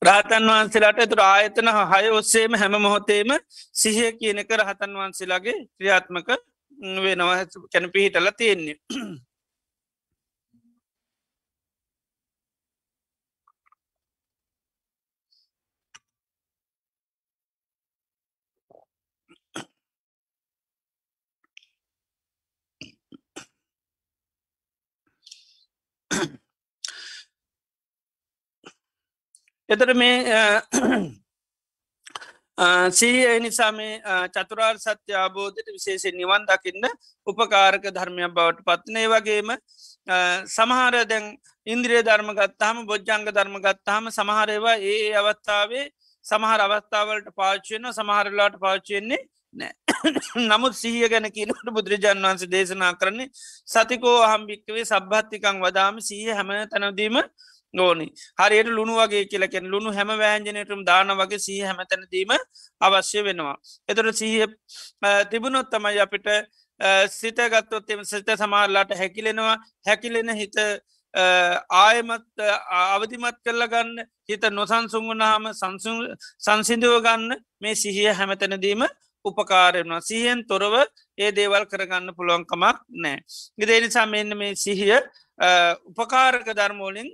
Speaker 2: රාතන් වහන්සේලාට තුර ආයතන හය ඔස්සේම හැම මොහොතේම සිහය කියනක රහතන් වහන්සේලාගේ ක්‍රියාත්මක වෙනවා කැන පිහිටල තියෙන්නේ. එතට මේ සීය නිසා මේ චතුරාර් සත්‍ය අබෝධයට විශේෂෙන් නිවන් දකින්න උපකාරක ධර්මයක් බවට පත්නය වගේම සමහර දැන් ඉන්ද්‍රිය ධර්ම ගත්තාම බොජ්ජංග ධර්ම ගත්තාම සමහරවා ඒ අවස්ථාවේ සමහර අවස්ථාවලට පාච්චයන සමහරලාට පාච්චයෙන්නේ නෑ නමුත් සිහිය ගැන කියනට බුදුරජාන් වන්සේ දේශනා කරන්නේ සතිකෝ අහම්භික්කවේ සබ්භත්තිකං වදාම සීහ හැම තැනදීම ඕනි හරියට ලුණු වගේ කියලකෙන් ලුණු හැම වෑන්ජනයටම දාන වගේ සහ හැමතැනදීම අවශ්‍ය වෙනවා. එතොට සහ තිබුණොත් තමයි අපිට සිතගත්තොත් එම සිත සමාරලාට හැකිලෙනවා හැකිලෙන හිත ආයමත් අවධිමත් කරල ගන්න හිත නොසන්සුන් වනාම සංසිදුව ගන්න මේ සිහිය හැමතැනදීම උපකාරයනවා සිහෙන් තොරව ඒ දේවල් කරගන්න පුළුවන්කමක් නෑ. ඉදේ නිසා මෙන්න මේ සිහිය උපකාරක ධර්මෝලින්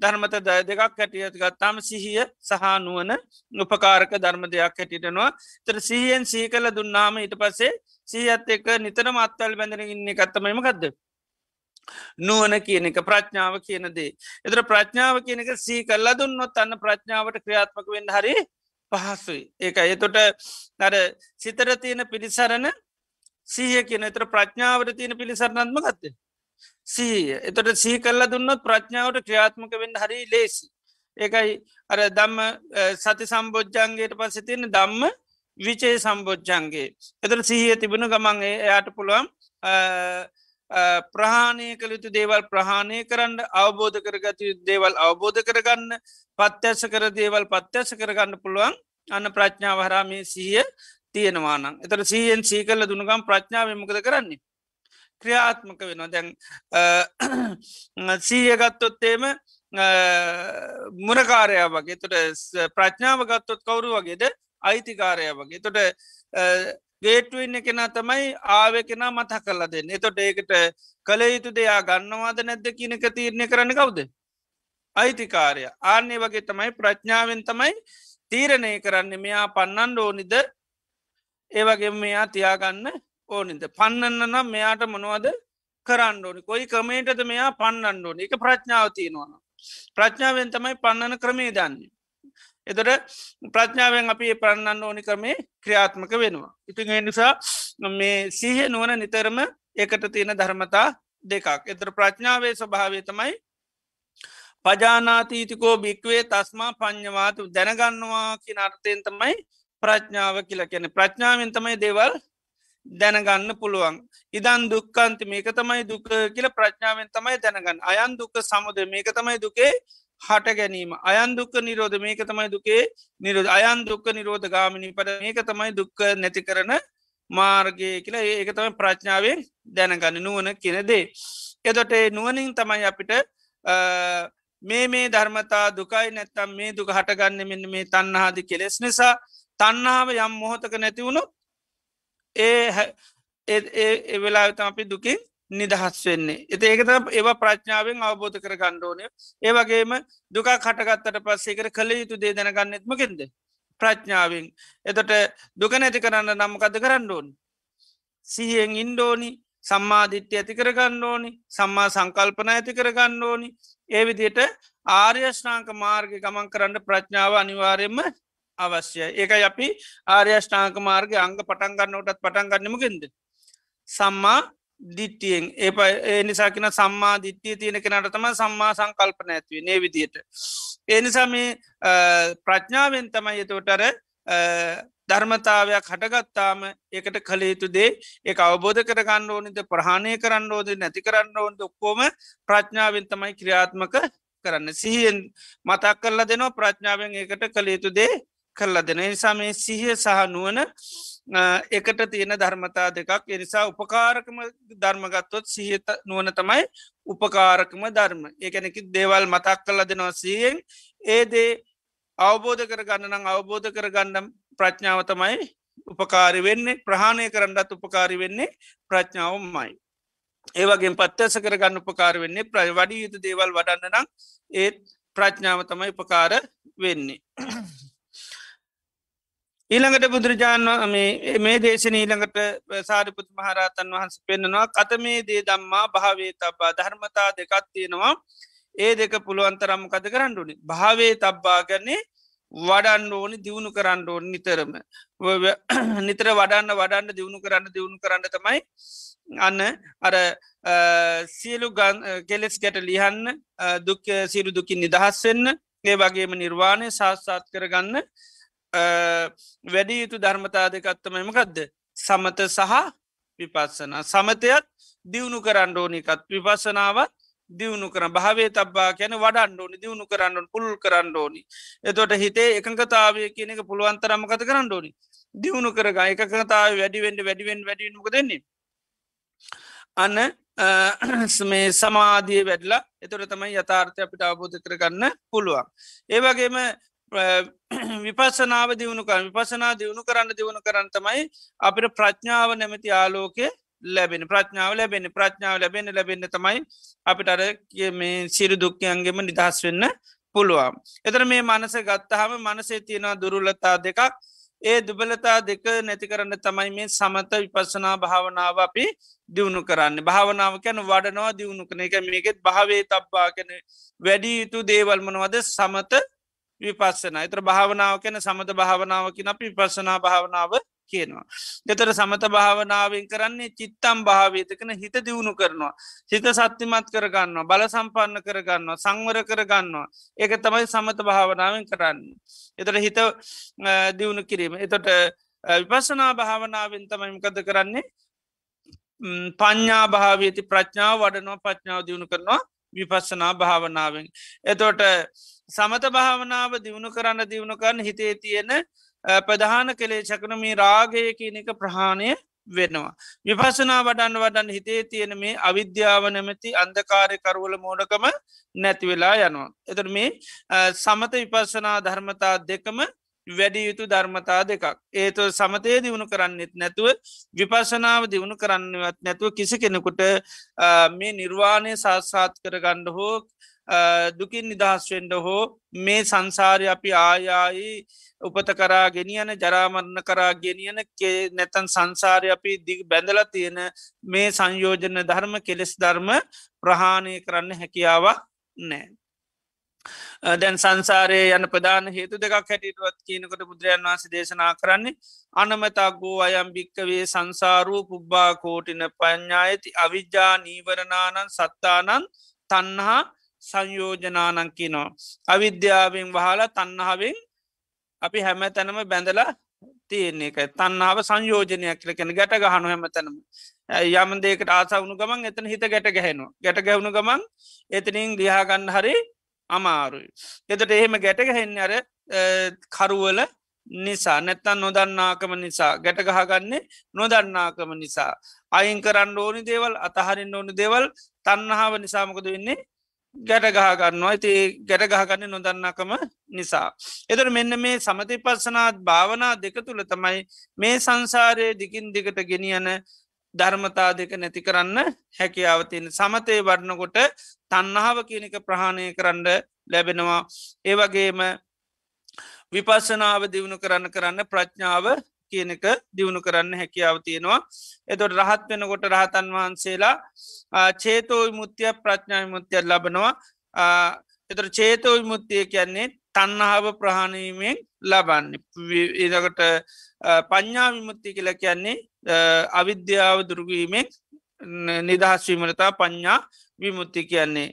Speaker 2: ධර්මත දෙකක් හැටියත් ගත්තාම සිහිය සහනුවන උපකාරක ධර්ම දෙයක් හැටිටනවා තර සිහියෙන් සී කල දුන්නාම ඊට පස්සේ සීහත් එක නිතරම අත්තල් බැඳන ඉන්න කත්තමම ගදද. නුවන කියන එක ප්‍රඥාව කියන දේ. එතර ප්‍රඥාව කියන එක සී කල්ල දුන්නොත් අන්න ප්‍රඥාවට ක්‍රියාත්මක වෙන්න හරි පහසුයි. ඒක එතොට අර සිතර තියෙන පිළිසරණ සීහ කියන එතර ප්‍රඥාවට තියෙන පිළිසරණත්ම ගත්තේ. සීය එතොට සී කල්ල දුන්නොත් ප්‍රඥාවට ක්‍රියාත්මක වෙන්න හරි ලේසි. ඒකයි අර දම්ම සති සම්බෝජ්ජන්ගේට පස්ස තියන දම්ම විචේ සම්බෝජ්ජන්ගේ. එතට සීහිය තිබුණු ගමන් එයාට පුළුවන් ප්‍රහාණය කළ යුතු දේවල් ප්‍රහාණය කරන්න අවබෝධ කරගත දේවල් අවබෝධ කරගන්න පත්‍යස කර දේවල් පත්‍යස කරගන්න පුළුවන් අන්න ප්‍රඥාව හරාමේ සීය තියෙනවානම් එතට සීයෙන් සී කල්ල දුනුගම් ප්‍රඥාව මොකද කරන්නේ ක්‍රියාත්මක වෙනවා. දැන් සීය ගත්තොත්තේම මුරකාරය වගේ. තොට ප්‍රඥාව ගත්තොත් කවුරු වගේද? අයිතිකාරය වගේ. තොට ගේටුවන්න කෙනා තමයි ආව කෙනා මතහ කරලා දෙන්න. එතොට ඒකට කළ යුතු දෙයා ගන්නවාද නැද්ද කියනක තීරණය කරන්න කවුද? අයිතිකාරය. ආන්නේ වගේ තමයි ප්‍රඥාවෙන් තමයි තීරණය කරන්න. මෙයා පන්නන් ඕනිද? ඒවගේ මෙයා තියාගන්න ඕනිද පන්නන්න නම් මෙයාට මොනවද කරන්න ඕනි? කොයි ක්‍රමේටද මෙයා පන්නන්න ඕනි? එක ප්‍රඥාව තියෙනවන ප්‍රඥාවෙන් තමයි පන්නන ක්‍රමේ දන්නේ. එතට ප්‍රඥාවෙන් අපි පන්නන්න ඕනි ක්‍රමේ ක්‍රියාත්මක වෙනවා. ඉතින් නිසා මේ සීහ නුවන නිතරම එකට තියෙන ධර්මතා දෙකක්. එතර ප්‍රඥාවේ ස්වභාවය තමයි පජානාතීතිකෝ භික්වේ තස්මා පඥවාතු දැනගන්නවා කියන අර්ථයෙන් තමයි ප්‍රඥාව කියලා කියන ප්‍රඥාවෙන් තමයි දේවල් දැනගන්න පුළුවන්. ඉදන් දුක්කන්ති මේක තමයි දුක කියල ප්‍රඥාවෙන් තමයි දැනගන්න. අයන් දුක සමුද මේක තමයි දුකේ හට ගැනීම. අයන් දුක්ක නිරෝධ මේක තමයි දුකේ නිරෝධ. අයන් දුක්ක නිරෝධ ගාමිණි පට මේක තමයි දුක්ක නැති කරන මාර්ගය කියලා ඒක තමයි ප්‍රඥාවෙන් දැනගන්න නුවන කියනදේ එදොට නුවනින් තමයි අපිට මේ මේ ධර්මතා දුකයි නැත්තම් මේ දුක හටගන්න මෙන්න මේ තන්නහාදි කෙලෙස් නිසා තන්නාව යම් මොහොතක නැතිවුණු ඒ ඒ වෙලා තම අපි දුකින් නිදහස් වෙන්නේ. එති ඒකත ඒවා ප්‍රඥාවෙන් අවබෝධ කර ගණ්ඩෝනය. ඒවගේම දුක කටගත්තට පස්සේකර කළ යුතු දේ දැනගන්නෙත්මකෙන්ද. ප්‍රඥාවෙන්. එතට දුක නැති කරන්න නම්කද කරන්න ඕන්. සිහියෙන් ඉන්ඩෝනි සම්මාධිට්්‍ය ඇති කරගන්න ඕනි සම්මා සංකල්පන ඇති කරගන්න ඕනි ඒ විදියට ආර්යෂ්නාංක මාර්ග ගමන් කරන්න ප්‍රඥාව අනිවාරයෙන්ම අවශ්‍යය. ඒක අපි ආර්යෂ්ඨාංක මාර්ග අංග පටන්ගන්නටත් පටන්ගන්නමගෙන්ද සම්මා දිට්ටියෙන් ඒ නිසාකින සම්මා දිට්ටිය තියෙන කෙනට තම සම්මා සංකල්පන ඇත්වේ නේ විදියට ඒ නිසා මේ ප්‍රඥාවෙන් තමයි එතෝටර ධර්මතාවයක් හටගත්තාම ඒකට කළේතු දේ ඒ අවබෝධ කරගන්න ඕනිද ප්‍රහණය කරන්න ඕද නැති කරන්න ඕොන්ද ඔක්කෝම ප්‍රඥාවෙන් තමයි ක්‍රියාත්මක කරන්න. සිහියෙන් මතක් කරලා දෙනවා ප්‍රඥාවෙන් ඒකට කළේතු දේ කරලා දෙන නිසා මේ සිහිය සහ නුවන එකට තියෙන ධර්මතා දෙකක්. එනිසා උපකාරකම ධර්මගත්තොත් සිහත නුවන තමයි උපකාරකම ධර්ම. ඒකැනෙකි දේවල් මතක් කරලා දෙනවා සියෙන් ඒදේ අවබෝධ කරගන්න නම් අවබෝධ කරගන්නම් ප්‍රඥාව තමයි උපකාරි වෙන්නේ. ප්‍රහණය කරන්නත් උපකාරි වෙන්නේ ප්‍රඥාවමයි. ඒවගේ පත්තස කරගන්න උපකාර වෙන්නේ ප්‍ර වඩි යුතු දේවල් වඩන්න නම් ඒත් ප්‍රඥාව තමයි උපකාර වෙන්නේ. ඊළඟට බුදුරජාණන් මේ දේශන ඊළඟට සාරිපුත් මහරතන් වහන්ස පෙන්න්නනවා කතමේ දේ දම්මා භාවේ තබා ධර්මතා දෙකත් තියෙනවා. ඒ දෙක පුළුවන්තරම් කද කරන්නඩුනි භාවේ තබ්බා ගන්නේ වඩන්න ඕනි දියුණු කරන්න ඕන නිතරම. නිතර වඩන්න වඩන්න දියුණු කරන්න දියුණු කරන්න තමයි අන්න අර සියලු කෙලෙස් ගැට ලියන්න දුක් සිරු දුකින් නිදහස් වෙන්න ඒ වගේම නිර්වාණය ශාස්සාත් කරගන්න වැඩි යුතු ධර්මතා දෙකත්තමමකක්ද සමත සහ විපස්සන. සමතයත් දියුණු කරන්න ඕනිකත් විපසනාවත් දියුණු කර භාවේ තබා කියන වඩන්න ඕනි දියුණු කරන්න පුල් කරන්න ඕනි. එතොට හිතේ එකඟතාවය කියන එක පුළුවන්තරමකත කරන්න ඕනි? දියුණු කරග එකකතාව වැඩිවෙන්ඩ වැඩිවෙන් වැඩිමක දෙන්නේ අන්න මේ සමාධිය වැඩලා එතොට තමයි යථාර්ථය අපිට අවබෝධ කරගන්න පුළුවන්. ඒවගේම විපසනාව දියුණුකර විපසනා දියුණු කරන්න දියුණු කරන්න තමයි අපිට ප්‍රඥාව නැමති ආලෝකය ලැබෙන ප්‍රඥාව ලැබෙන ප්‍රඥාව ලැබෙන ලැබෙන තමයි අපිට අර මේ සිරු දුක්කයන්ගේම නිදහස් වෙන්න පුළුවන්. එතර මේ මනස ගත්තහම මනසේ තියෙනවා දුරුලතා දෙකක් ඒ දුබලතා දෙක නැති කරන්න තමයි මේ සමත විපස්සනා භාවනාව අපි දියුණු කරන්න. භාවනාව කැන වඩනවා දියුණු කන එක මේකෙත් භාවේ තබ්බා කැන වැඩි යුතු දේවල්මනවද සමත විපස්සන එතර භාවනාව කැන සමත භාවනාවකින අපි විපස්සනා භාවනාව කියනවා. එතර සමත භාවනාවෙන් කරන්නේ චිත්තම් භාවේතකන හිත දියුණු කරනවා. සිත සත්තිමත් කරගන්නවා බල සම්පන්න කරගන්නවා සංවර කරගන්නවා. ඒක තමයි සමත භාවනාවෙන් කරන්න. එතට හිත දියුණු කිරීම. එතොට විපසනා භාවනාවෙන් තමයිමකද කරන්නේ පඤ්ඥා භාවීති ප්‍රඥාව වඩනවා ප්‍රඥාව දියුණු කරනවා විපස්සනා භාවනාවෙන්. එතෝට සමත භාවනාව දියුණු කරන්න දියුණු කරන්න හිතේ තියෙන ප්‍රධාන කළේ චකනමී රාගය කියන එක ප්‍රහාණය වෙනවා. විපසනා වඩන්න වඩන්න හිතේ තියෙන මේ අවිද්‍යාව නැමැති අන්දකාරය කරවල මෝඩකම නැති වෙලා යනවා. එතර මේ සමත විපස්සනා ධර්මතා දෙකම වැඩි යුතු ධර්මතා දෙකක්. ඒතු සමතය දියුණු කරන්නෙත් නැතුව විපසනාව දියුණු කරන්නවත් නැතුව කිසි කෙනෙකුට මේ නිර්වාණය සාත්සාත් කරගණ්ඩ හෝ දුකින් නිදහස්වෙන්ඩ හෝ මේ සංසාරය අපි ආයායි උපත කරා ගෙනියන ජරාමරණ කරා ගෙනියන නැතන් සංසාරය අපි දි බැඳල තියෙන මේ සංයෝජන ධර්ම කෙලෙස් ධර්ම ප්‍රහාණය කරන්න හැකියාවක් නෑ. දැන් සංසාරය යන ප්‍රධාන හේතු දෙකක් හැටිටුවත් කියනකොට බුදුරජන් වන්ස දේශනා කරන්නේ අනමතා ගෝ අයම් භික්කවේ සංසාරූ පුබ්බා කෝටින පඥ්ඥායති අවිද්‍යා නීවරණානන් සත්තානන් තන්නහා සංයෝජනානංකිනෝ. අවිද්‍යාවෙන් වහලා තන්නහාවෙන් අපි හැම තැනම බැඳලා තියන්නේ. එක තන්නාව සංයෝජනයක් කලකෙන ගැට ගහනු හැම තැනම යම දෙකට ආසවුණු ගමන් එතන හිත ගැට ගැහෙනවා. ගැට ගැවුණු ගමන් එතනින් ලියාගන්න හරි අමාරුයි. එතට එහෙම ගැට ගැහෙන්න අර කරුවල නිසා නැත්තන් නොදන්නාකම නිසා ගැට ගහගන්නේ නොදන්නාකම නිසා. අයින් කරන්න ඕනි දේවල් අතහරින්න ඕනි දේවල් තන්නහාව නිසාමකද වෙන්නේ ගැට ගහගන්නවා ඇති ගැට ගහගන්න නොදන්නකම නිසා. එතර මෙන්න මේ සමති පස්සනාත් භාවනා දෙක තුළ තමයි මේ සංසාරය දිකින් දිගට ගෙනියන ධර්මතා දෙක නැති කරන්න හැකියාවතින් සමතය වඩනකොට තන්නහාව කියනක ප්‍රහණය කරන්න ලැබෙනවා. ඒවගේම විපස්සනාව දියුණු කරන්න කරන්න ප්‍රඥාව කියනක දියුණු කරන්න හැකියාව තියෙනවා. එතොට රහත් වෙනකොට රහතන් වහන්සේලා චේතෝ මුත්‍යය ප්‍රඥාව මුත්‍යය ලබනවා. එතර චේතෝ විමුත්තිය කියන්නේ තන්නහාව ප්‍රහණීමෙන් ලබන්න. ඉදකට පඤ්ඥා විමුත්ති කියල කියන්නේ අවිද්‍යාව දුරගීමෙන් නිදහස්වීමනතා පඤ්ඥා විමුත්ති කියන්නේ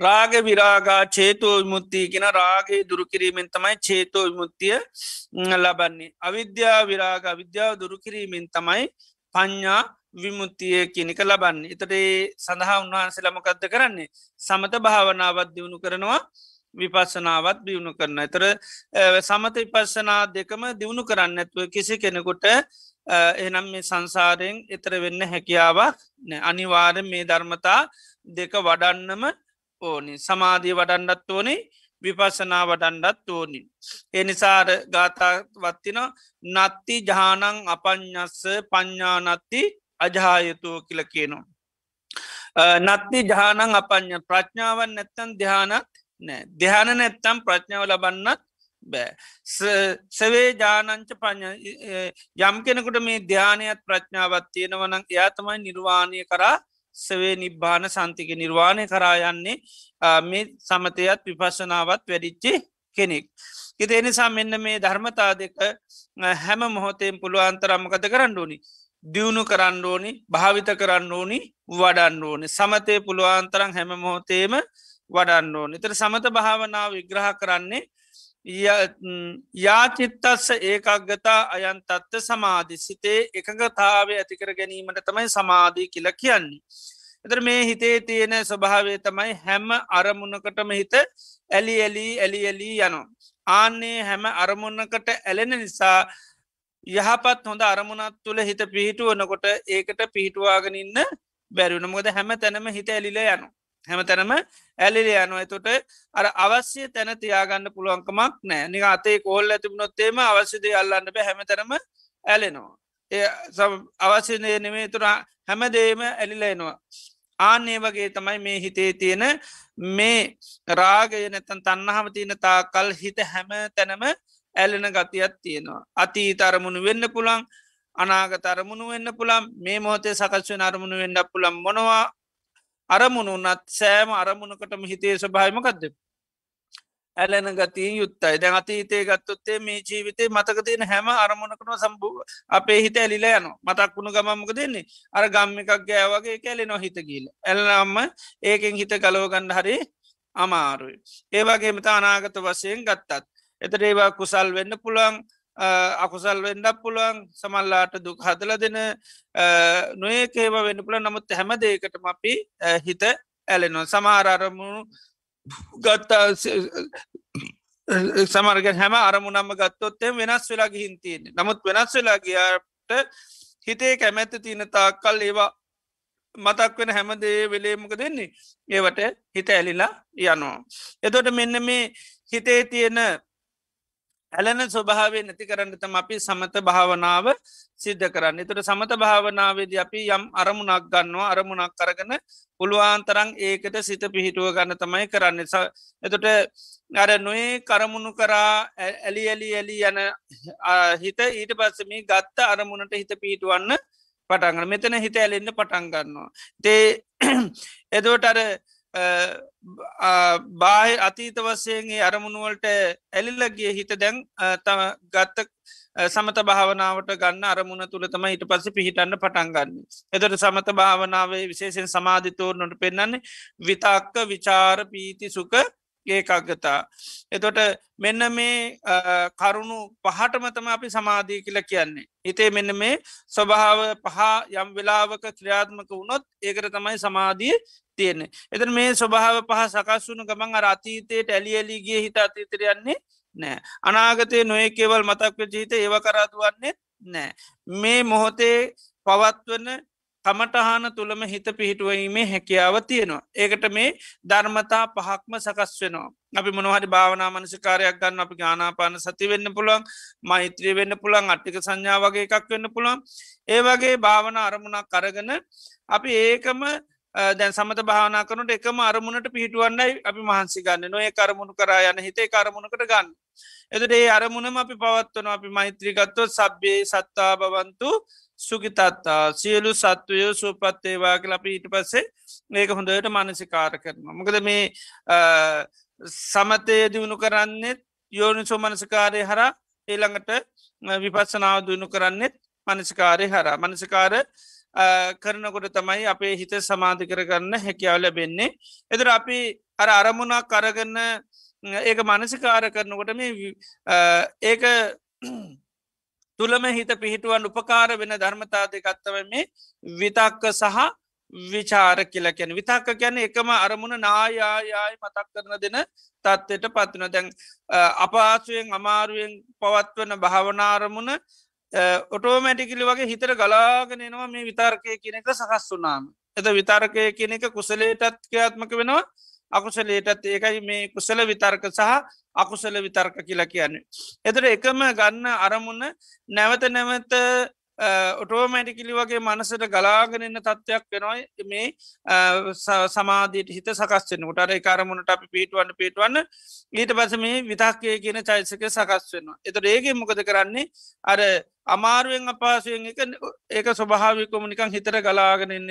Speaker 2: රාග විරාගා චේතෝ විමුත්තිය කියෙන රාගේ දුරුකිරීමෙන් තමයි චේතෝ විමුත්තිය ලබන්නේ. අවිද්‍යා විරාග විද්‍යාව දුරුකිරීමෙන් තමයි පඤ්ඥා විමුත්තිය කියනික ලබන්න. එතටේ සඳහා උන්වහන්සේ ලමකක්ද කරන්නේ. සමත භාවනාවත් දියුණු කරනවා විපස්සනාවත් දියුණු කරන. එතර සමත විපස්සනා දෙකම දියුණු කරන්න ඇත්ව කිසි කෙනෙකුට එනම් මේ සංසාරයෙන් එතර වෙන්න හැකියාවක් අනිවාර මේ ධර්මතා දෙක වඩන්නම ඕනි සමාධී වඩන්ඩත් ඕනේ විපසනා වඩන්ඩත් ඕනි. එනිසාර ගාතාවත්තින නත්ති ජානං අපඥස්ස පඤ්ඥානත්ති අජායතුව කියල කියනවා. නත්ති ජානං අපඥ ප්‍රඥාවන් නැත්තන් දෙහානත් නෑ දෙහන නැත්තම් ප්‍රඥාව ලබන්නත් බෑ සවේ ජානංච පඥ යම් කෙනෙකුට මේ ධ්‍යානයත් ප්‍රඥාවත් තියෙනවනං එයා තමයි නිර්වාණය කරා සවේ නිබ්බාන සන්තික නිර්වාණය කරායන්නේ මේ සමතයත් විපශනාවත් වැඩිච්චි කෙනෙක්. ඉති එනිසා මෙන්න මේ ධර්මතා දෙක හැම මොහොතයෙන් පුළුවන්තරම්මකත කරන්න ඕනි. දියුණු කරන්න ඕනි භාවිත කරන්න ඕනි වඩන්න ඕනි සමතය පුළුවන්තරම් හැම මොහොතේම වඩන්න ඕනි තර සමත භාවනාව විග්‍රහ කරන්නේ යාචිත්තස්ස ඒකක්ගතා අයන් තත්ත සමාධි සිතේ එකගතාව ඇතිකර ගැනීමට තමයි සමාධී කියල කියන්නේ. එතර මේ හිතේ තියෙන ස්වභාවේ තමයි හැම අරමුණකටම හිත ඇලි ඇලි ඇලි ඇලී යනවා. ආන්නේ හැම අරමුණකට ඇලෙන නිසා යහපත් හොඳ අරමුණත් තුළ හිත පිහිටුවනකොට ඒකට පිහිටුවාගෙනන්න බැරිවුණ මොද හැම තැනම හිත ඇලිල යනවා. හැම තැනම ඇලිල යනවා. එතොට අර අවශ්‍ය තැන තියාගන්න පුළුවන්කමක් නෑ නික අතේ කෝල් ඇතිබුණොත්තේම අවශ්‍යදය අල්ලන්න බෑ. හැමතරම ඇලෙනවා. ඒ අවශ්‍යනය නෙමේ තුර හැමදේම ඇලිලෙනවා ආන්නේ වගේ තමයි මේ හිතේ තියෙන මේ රාගය නැතන් තන්නහම තියෙන තා කල් හිත හැම තැනම ඇලෙන ගතියක් තියෙනවා. අතීත අරමුණු වෙන්න පුළන් අනාගත අරමුණු වෙන්න පුළම් මේ මොහොතේ සකස්වෙන අරමුණු වෙන්න පුළම් මොනවා අරමුණු නත් සෑම අරමුණකටම හිතේ ස්භායමකක්ද ඇලෙන ගතිය යුත්තයි දැන් අතීතේ ගත්තොත්තේ මේ ජීවිතේ මතක තියෙන හැම අරමුණකන සම්බූ අපේ හිත ඇලිල යන මතක් වුණු ගමමක දෙන්නේ අර ගම්ම එකක් ගෑවගේ කැලෙ නො හිත කියල එල්ලම්ම ඒකෙන් හිත කලෝගණ්ඩ හරි අමාරුයි. ඒවගේ මත අනාගත වශයෙන් ගත්තත් එතට ඒවා කුසල් වෙන්න පුළන් අකුසල් වෙන්ඩක් පුළුවන් සමල්ලාට දුක් හදල දෙන නොඒකේව වෙන්න පුළ නමුත් හැම දේකටම අපි හිත ඇලෙනවා. සමාරාරමුණු ගත්තා සමර්ගෙන් හැම අරමුණම්ම ගත්තොත්තේ වෙනස් වෙලා ගිහින්තියන්නේ නමුත් වෙනස් වෙලා ගියාට හිතේ කැමැත්ත තියනතා කල් ඒවා මතක් වෙන හැමදේ වෙලේමක දෙන්නේ ඒවට හිත ඇලිලා යනවා. එතොට මෙන්න මේ හිතේ තියෙන ඇලන ස්වභාවේ නැති කරන්න තම අපි සමත භාවනාව සිද්ධ කරන්න. එතුට සමත භාවනාවේද අපි යම් අරමුණක් ගන්නවා අරමුණක් කරගන පුළුවන්තරං ඒකට සිත පිහිටුව ගන්න තමයි කරන්න. එතොට අර නොේ කරමුණු කරා ඇලි ඇලි ඇලි යන හිත ඊට පස්සම ගත්ත අරමුණට හිත පිහිටුවන්න පටන්ගන්න මෙතන හිත ඇලෙන්න්න පටන්ගන්නවා. තේ එදෝට අර බාහ අතීත වසයන්ගේ අරමුණුවලට ඇලිල්ලගේ හිත දැන් තම ගත්ත සමත භාවනාවට ගන්න අරමුණ තුළ තම ඊට පස්ස පිහිටන්න පටන්ගන්න. එතට සමත භාවනාවේ විශේෂෙන් සමාධිතෝරනට පෙන්න්නන්නේ විතක්ක විචාර පීති සුක ඒකක්ගතා. එතොට මෙන්න මේ කරුණු පහටමතම අපි සමාධී කියල කියන්නේ. හිතේ මෙන්න මේ ස්වභාව පහ යම් වෙලාවක ක්‍රියාත්මක වුණොත් ඒකට තමයි සමාධිය තියෙන්නේ. එතන මේ ස්වභාව පහ සකස් වුණු ගමන් අර අතීතයට ඇලියලිගේ හිත අතීතරයන්නේ නෑ. අනාගතය නොය කෙවල් මතක්ව ජීත ඒව කරාතුවන්නේ නෑ. මේ මොහොතේ පවත්වන කමටහන තුළම හිත පිහිටුවීමේ හැකියාව තියෙනවා. ඒකට මේ ධර්මතා පහක්ම සකස් වෙනවා. අපි මොනහරි භාවනා මනසිකාරයක් ගන්න අපි ගානාපාන සති වෙන්න පුළන් මෛත්‍රී වෙන්න පුළන් අට්ටික සංඥා වගේ එකක් වෙන්න පුළන් ඒ වගේ භාවන අරමුණක් කරගන අපි ඒකම දැන් සමත භාවනා කනට එකම අරමුණට පිහිටුවන්නයි අපි මහන්සි ගන්න නොය කරමුණු කරා යන හිතේ කරමුණකට ගන්න. එතට ඒ අරමුණම අපි පවත්වන අපි මෛත්‍රීගත්ව සබ්බේ සත්තා බවන්තු සුගිතත්තා සියලු සත්වයෝ සූපත්තේවා කල අපි ඊට පස්සේ ඒක හොඳට මනසිකාර කරනවා. මොකද මේ සමතය දියුණු කරන්නෙත් යෝනිසෝ මනසිකාරය හර ඒළඟට විපස්සනාව දුණු කරන්නෙත් මනසිකාරය හර මනසිකාර කරනකොට තමයි අපේ හිත සමාධි කරගන්න හැකියාව ලැබෙන්නේ. එතර අපි අර අරමුණක් කරගන්න ඒක මනසිකාර කරනකොට මේ ඒක තුළම හිත පිහිටුවන් උපකාර වෙන ධර්මතාදය ගත්තව මේ විතක්ක සහ විචාර කියල කැන විතක්ක කියැන එකම අරමුණ නායායායි මතක් කරන දෙන තත්ත්වයට පත්වන දැන් අපාසුවෙන් අමාරුවෙන් පවත්වන භාවනාරමුණ ඔටෝමැටිකිලි වගේ හිතර ගලාගෙනනවා මේ විතර්කය කියන එක සකස් වුනාම එත විතර්කය කියන එක කුසලේටත් ක්‍යාත්මක වෙනවා. අකුසලේටත් ඒකයි මේ කුසල විතර්ක සහ අකුසල විතර්ක කියලා කියන්නේ. එතට එකම ගන්න අරමුණ නැවත නැවත ඔටෝමැටිකිලි වගේ මනසට ගලාගෙනන්න තත්ත්වයක් වෙනයි මේ සමාධීට හිත සකස්වෙන ටර කාරමුණට අපි පිටුවන්න පිටවන්න ඊට පස මේ විතක්කය කියන චයිසක සකස් වෙනවා. එතට ඒගේ මොකද කරන්නේ අර අමාරුවෙන් අපාසුවෙන් එක ඒක ස්වභාවිකොම නිකං හිතර ගලාගෙනන්න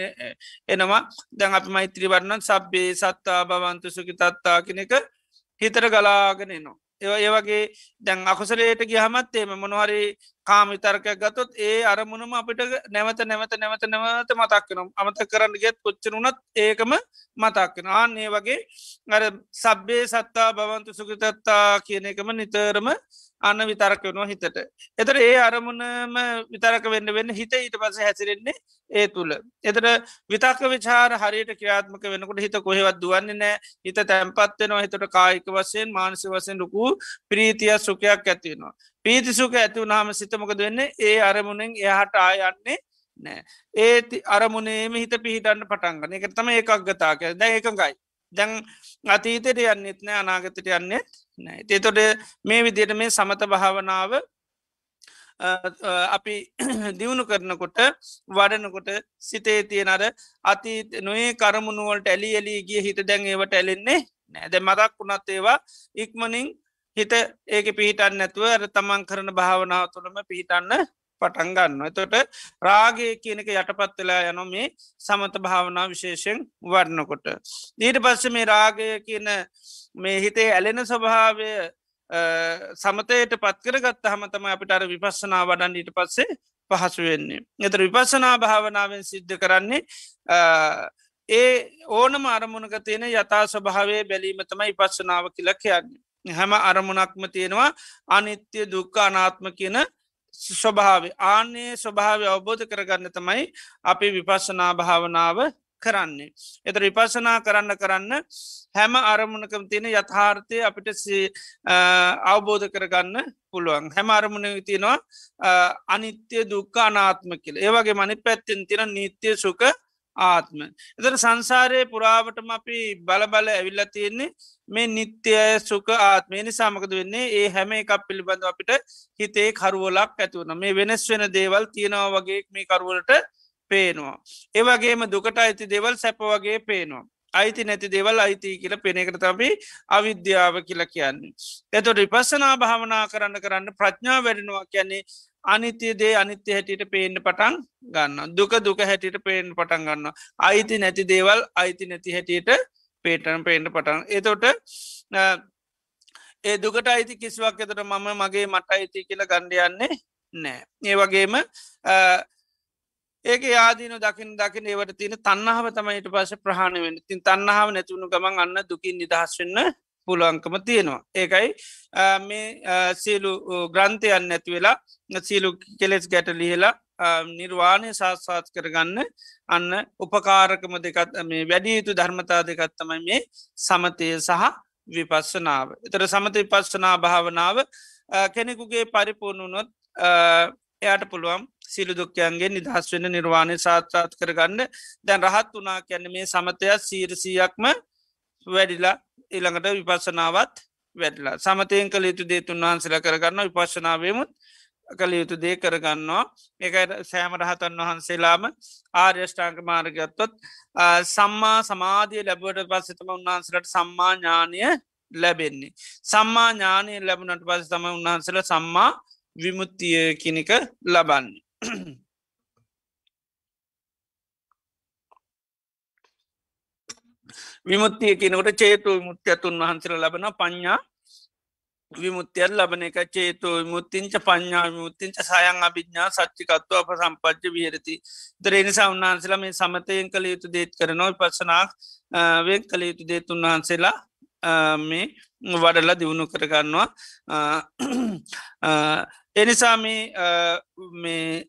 Speaker 2: එනවා දැන් අප මෛත්‍රී වරණන් සබ්බේ සත්තා භවන්තු සුකි තත්තා කෙනෙක හිතර ගලාගෙනනවා. ඒ වගේ දැන් අකුසලේට ගියහමත් එම මොනහරි කාමිතර්කයක් ගතොත් ඒ අරමුණම අපිට නැවත නැවත නැවත නැවත මතක්කනම් අමත කරන්න ගෙත් කොච්චරුනත් ඒකම මතක්කෙන ආන්නේ වගේ අර සබ්බේ සත්තා භවන්තු සුගතත්තා කියන එකම නිතරම අන්න විතරක වෙනවා හිතට. එතර ඒ අරමුණම විතරක වෙන්න වෙන්න හිත ඊට පස හැසිරෙන්නේ ඒ තුළ. එතර විතක විචාර හරියට ක්‍රියාත්මක වෙනකොට හිත කොහෙවත් දුවන්නේ නෑ හිත තැන්පත්වෙනවා හිතට කායික වසයෙන් මානසි වසයෙන් ලොකු ප්‍රීතිය සුකයක් ඇතිවෙනවා. පීතිසුක ඇතිවුනාම සිතමකද වෙන්නේ? ඒ අරමුණෙන් එහට ආයන්නේ නෑ ඒ අරමුණේම හිත පිහිටන්න පටන්ගන එක තම එකක් ගතාක දැ එකඟයි. දැන් අතීතයට යන්නෙත් නෑ අනාගතයට යන්නේ නෑ තේතොට මේ විදියට මේ සමත භාවනාව අපි දියුණු කරනකොට වඩනකොට සිතේ තියෙනර අති නොේ කරමුණුවලට ඇලි එලී ගිය හිත දැන් ඒවට ඇලෙන්නේ නෑද මදක් වුණත් ඒවා ඉක්මනින් හිත ඒක පිහිටන්න නැතුව අර තමන් කරන භාවනාව තුළම පිහිටන්න පටන්ගන්න. එතොට රාගය කියනක යටපත් වෙලා යන මේ සමත භාවනා විශේෂෙන් වඩනකොට. ඊට පස්ස මේ රාගය කියන මේ හිතේ ඇලෙන ස්වභාවය සමතයට පත්කර ගත්ත හමතම අපිට අර විපස්සනා වඩන් ඊට පස්සේ පහසු වෙන්නේ. එතර විපස්සනා භාවනාවෙන් සිද්ධ කරන්නේ ඒ ඕනම අරමුණක තියෙන යථා ස්වභාවේ බැලීම තමයි පස්සනාව කියලා කියන්නේ. හැම අරමුණක්ම තියෙනවා. අනිත්‍ය දුක්ක අනාත්ම කියන ස්වභාව ආන්නේ ස්වභාවය අවබෝධ කරගන්න තමයි අපි විපස්සනා භාවනාව කරන්නේ. එත විපසනා කරන්න කරන්න හැම අරමුණකම තියෙන යථාර්ථය අපිට අවබෝධ කරගන්න පුළුවන්. හැම අරමුණ තියෙනවා අනිත්‍ය දුක්ක අනාත්ම කියල. ඒවගේ මනි පැත්තෙන් තින නීත්‍යය සුක ආත්ම. එතර සංසාරය පුරාවටම අපි බලබල ඇවිල්ල තියෙන්නේ මේ නිත්‍යය සුක ආත්මය නිසාමකද වෙන්නේ ඒ හැම එකක් පිළිබඳව අපිට හිතේ කරුවලක් ඇතිවන මේ වෙනස් වෙන දේවල් තියෙනවා වගේ මේ කරුවලට පේනවා. ඒවගේම දුකට අයිති දෙවල් සැප වගේ පේනවා. අයිති නැති දෙවල් අයිති කියල පෙනෙකට තමයි අවිද්‍යාව කියලා කියන්නේ. එතොට විපස්සනා භාවනා කරන්න කරන්න ප්‍රඥා වැඩෙනවා කියන්නේ අනිත්‍ය දේ අනිත්‍ය හැටියට පේන්න පටන් ගන්න දුක දුක හැටියට පේෙන් පටන් ගන්න අයිති නැති දේවල් අයිති නැති හැටියට පේටන පේන්න පටන් එතොට ඒ දුකට අයිති කිසිවක් එතට මම මගේ මට අයිති කියල ගණ්ඩයන්නේ නෑ ඒ වගේම ඒක ආදීන දකිින් දකින ඒවට තියෙන තන්නහාව තමයිට පස ප්‍රහණ වෙන තින් තන්නහාව නැතිවුණු ගමන් අන්න දුකින් නිදහස් වෙන්න පුළුවන්කම තියෙනවා. ඒකයි මේ සියලු ග්‍රන්ථයන් නැති වෙලා සියලු කෙලෙස් ගැට ලිහලා නිර්වාණය සාත්සාත් කරගන්න අන්න උපකාරකම දෙකත් මේ වැඩිය යුතු ධර්මතා දෙකත්තමයි මේ සමතය සහ විපස්සනාව. එතර සමත විපස්සනා භාවනාව කෙනෙකුගේ පරිපූර්ණුනොත් එයට පුළුවන් සිලු දුක්කයන්ගේ නිදහස් වෙන නිර්වාණය සාත්‍රාත් කරගන්න දැන් රහත් වනා කැන මේ සමතයක් සීරසියක්ම වැඩිලා ඊළඟට විපස්සනාවත් වැඩලා සමතයෙන් කළ යුතු දේ තුන්වහන්සල කරගන්න විපශනාවමුත් කළ යුතු දේ කරගන්නවා එක සෑම රහතන් වහන්සේලාම ආර්යෂ්ඨාංක මාර්ගත්තොත් සම්මා සමාධිය ලැබුවට පස්සතම උන්වහන්සලට සම්මා ඥානය ලැබෙන්නේ. සම්මා ඥානය ලැබුණට පස තම උන්වහන්සල සම්මා විමුත්තිය කෙනෙක ලබන්නේ. විමුත්තිය කෙනකට චේතු විමුත්‍යතුන් වහන්සර ලබන පඤ්ඥා විමුත්‍යල් ලබන එක. චේතු මුත්තිංච පඥා මුත්තිංච සයන් අභිඥා සච්චිකත්ව අප සම්පච්ච විහරති දරනිසා උන්වහන්සලා මේ සමතයෙන් කළ යුතු දේත් කරනව පසනාක් වෙන් කළ යුතු දේත් උන්වහන්සේලා මේ වඩලා දියුණු කරගන්නවා. එනිසා මේ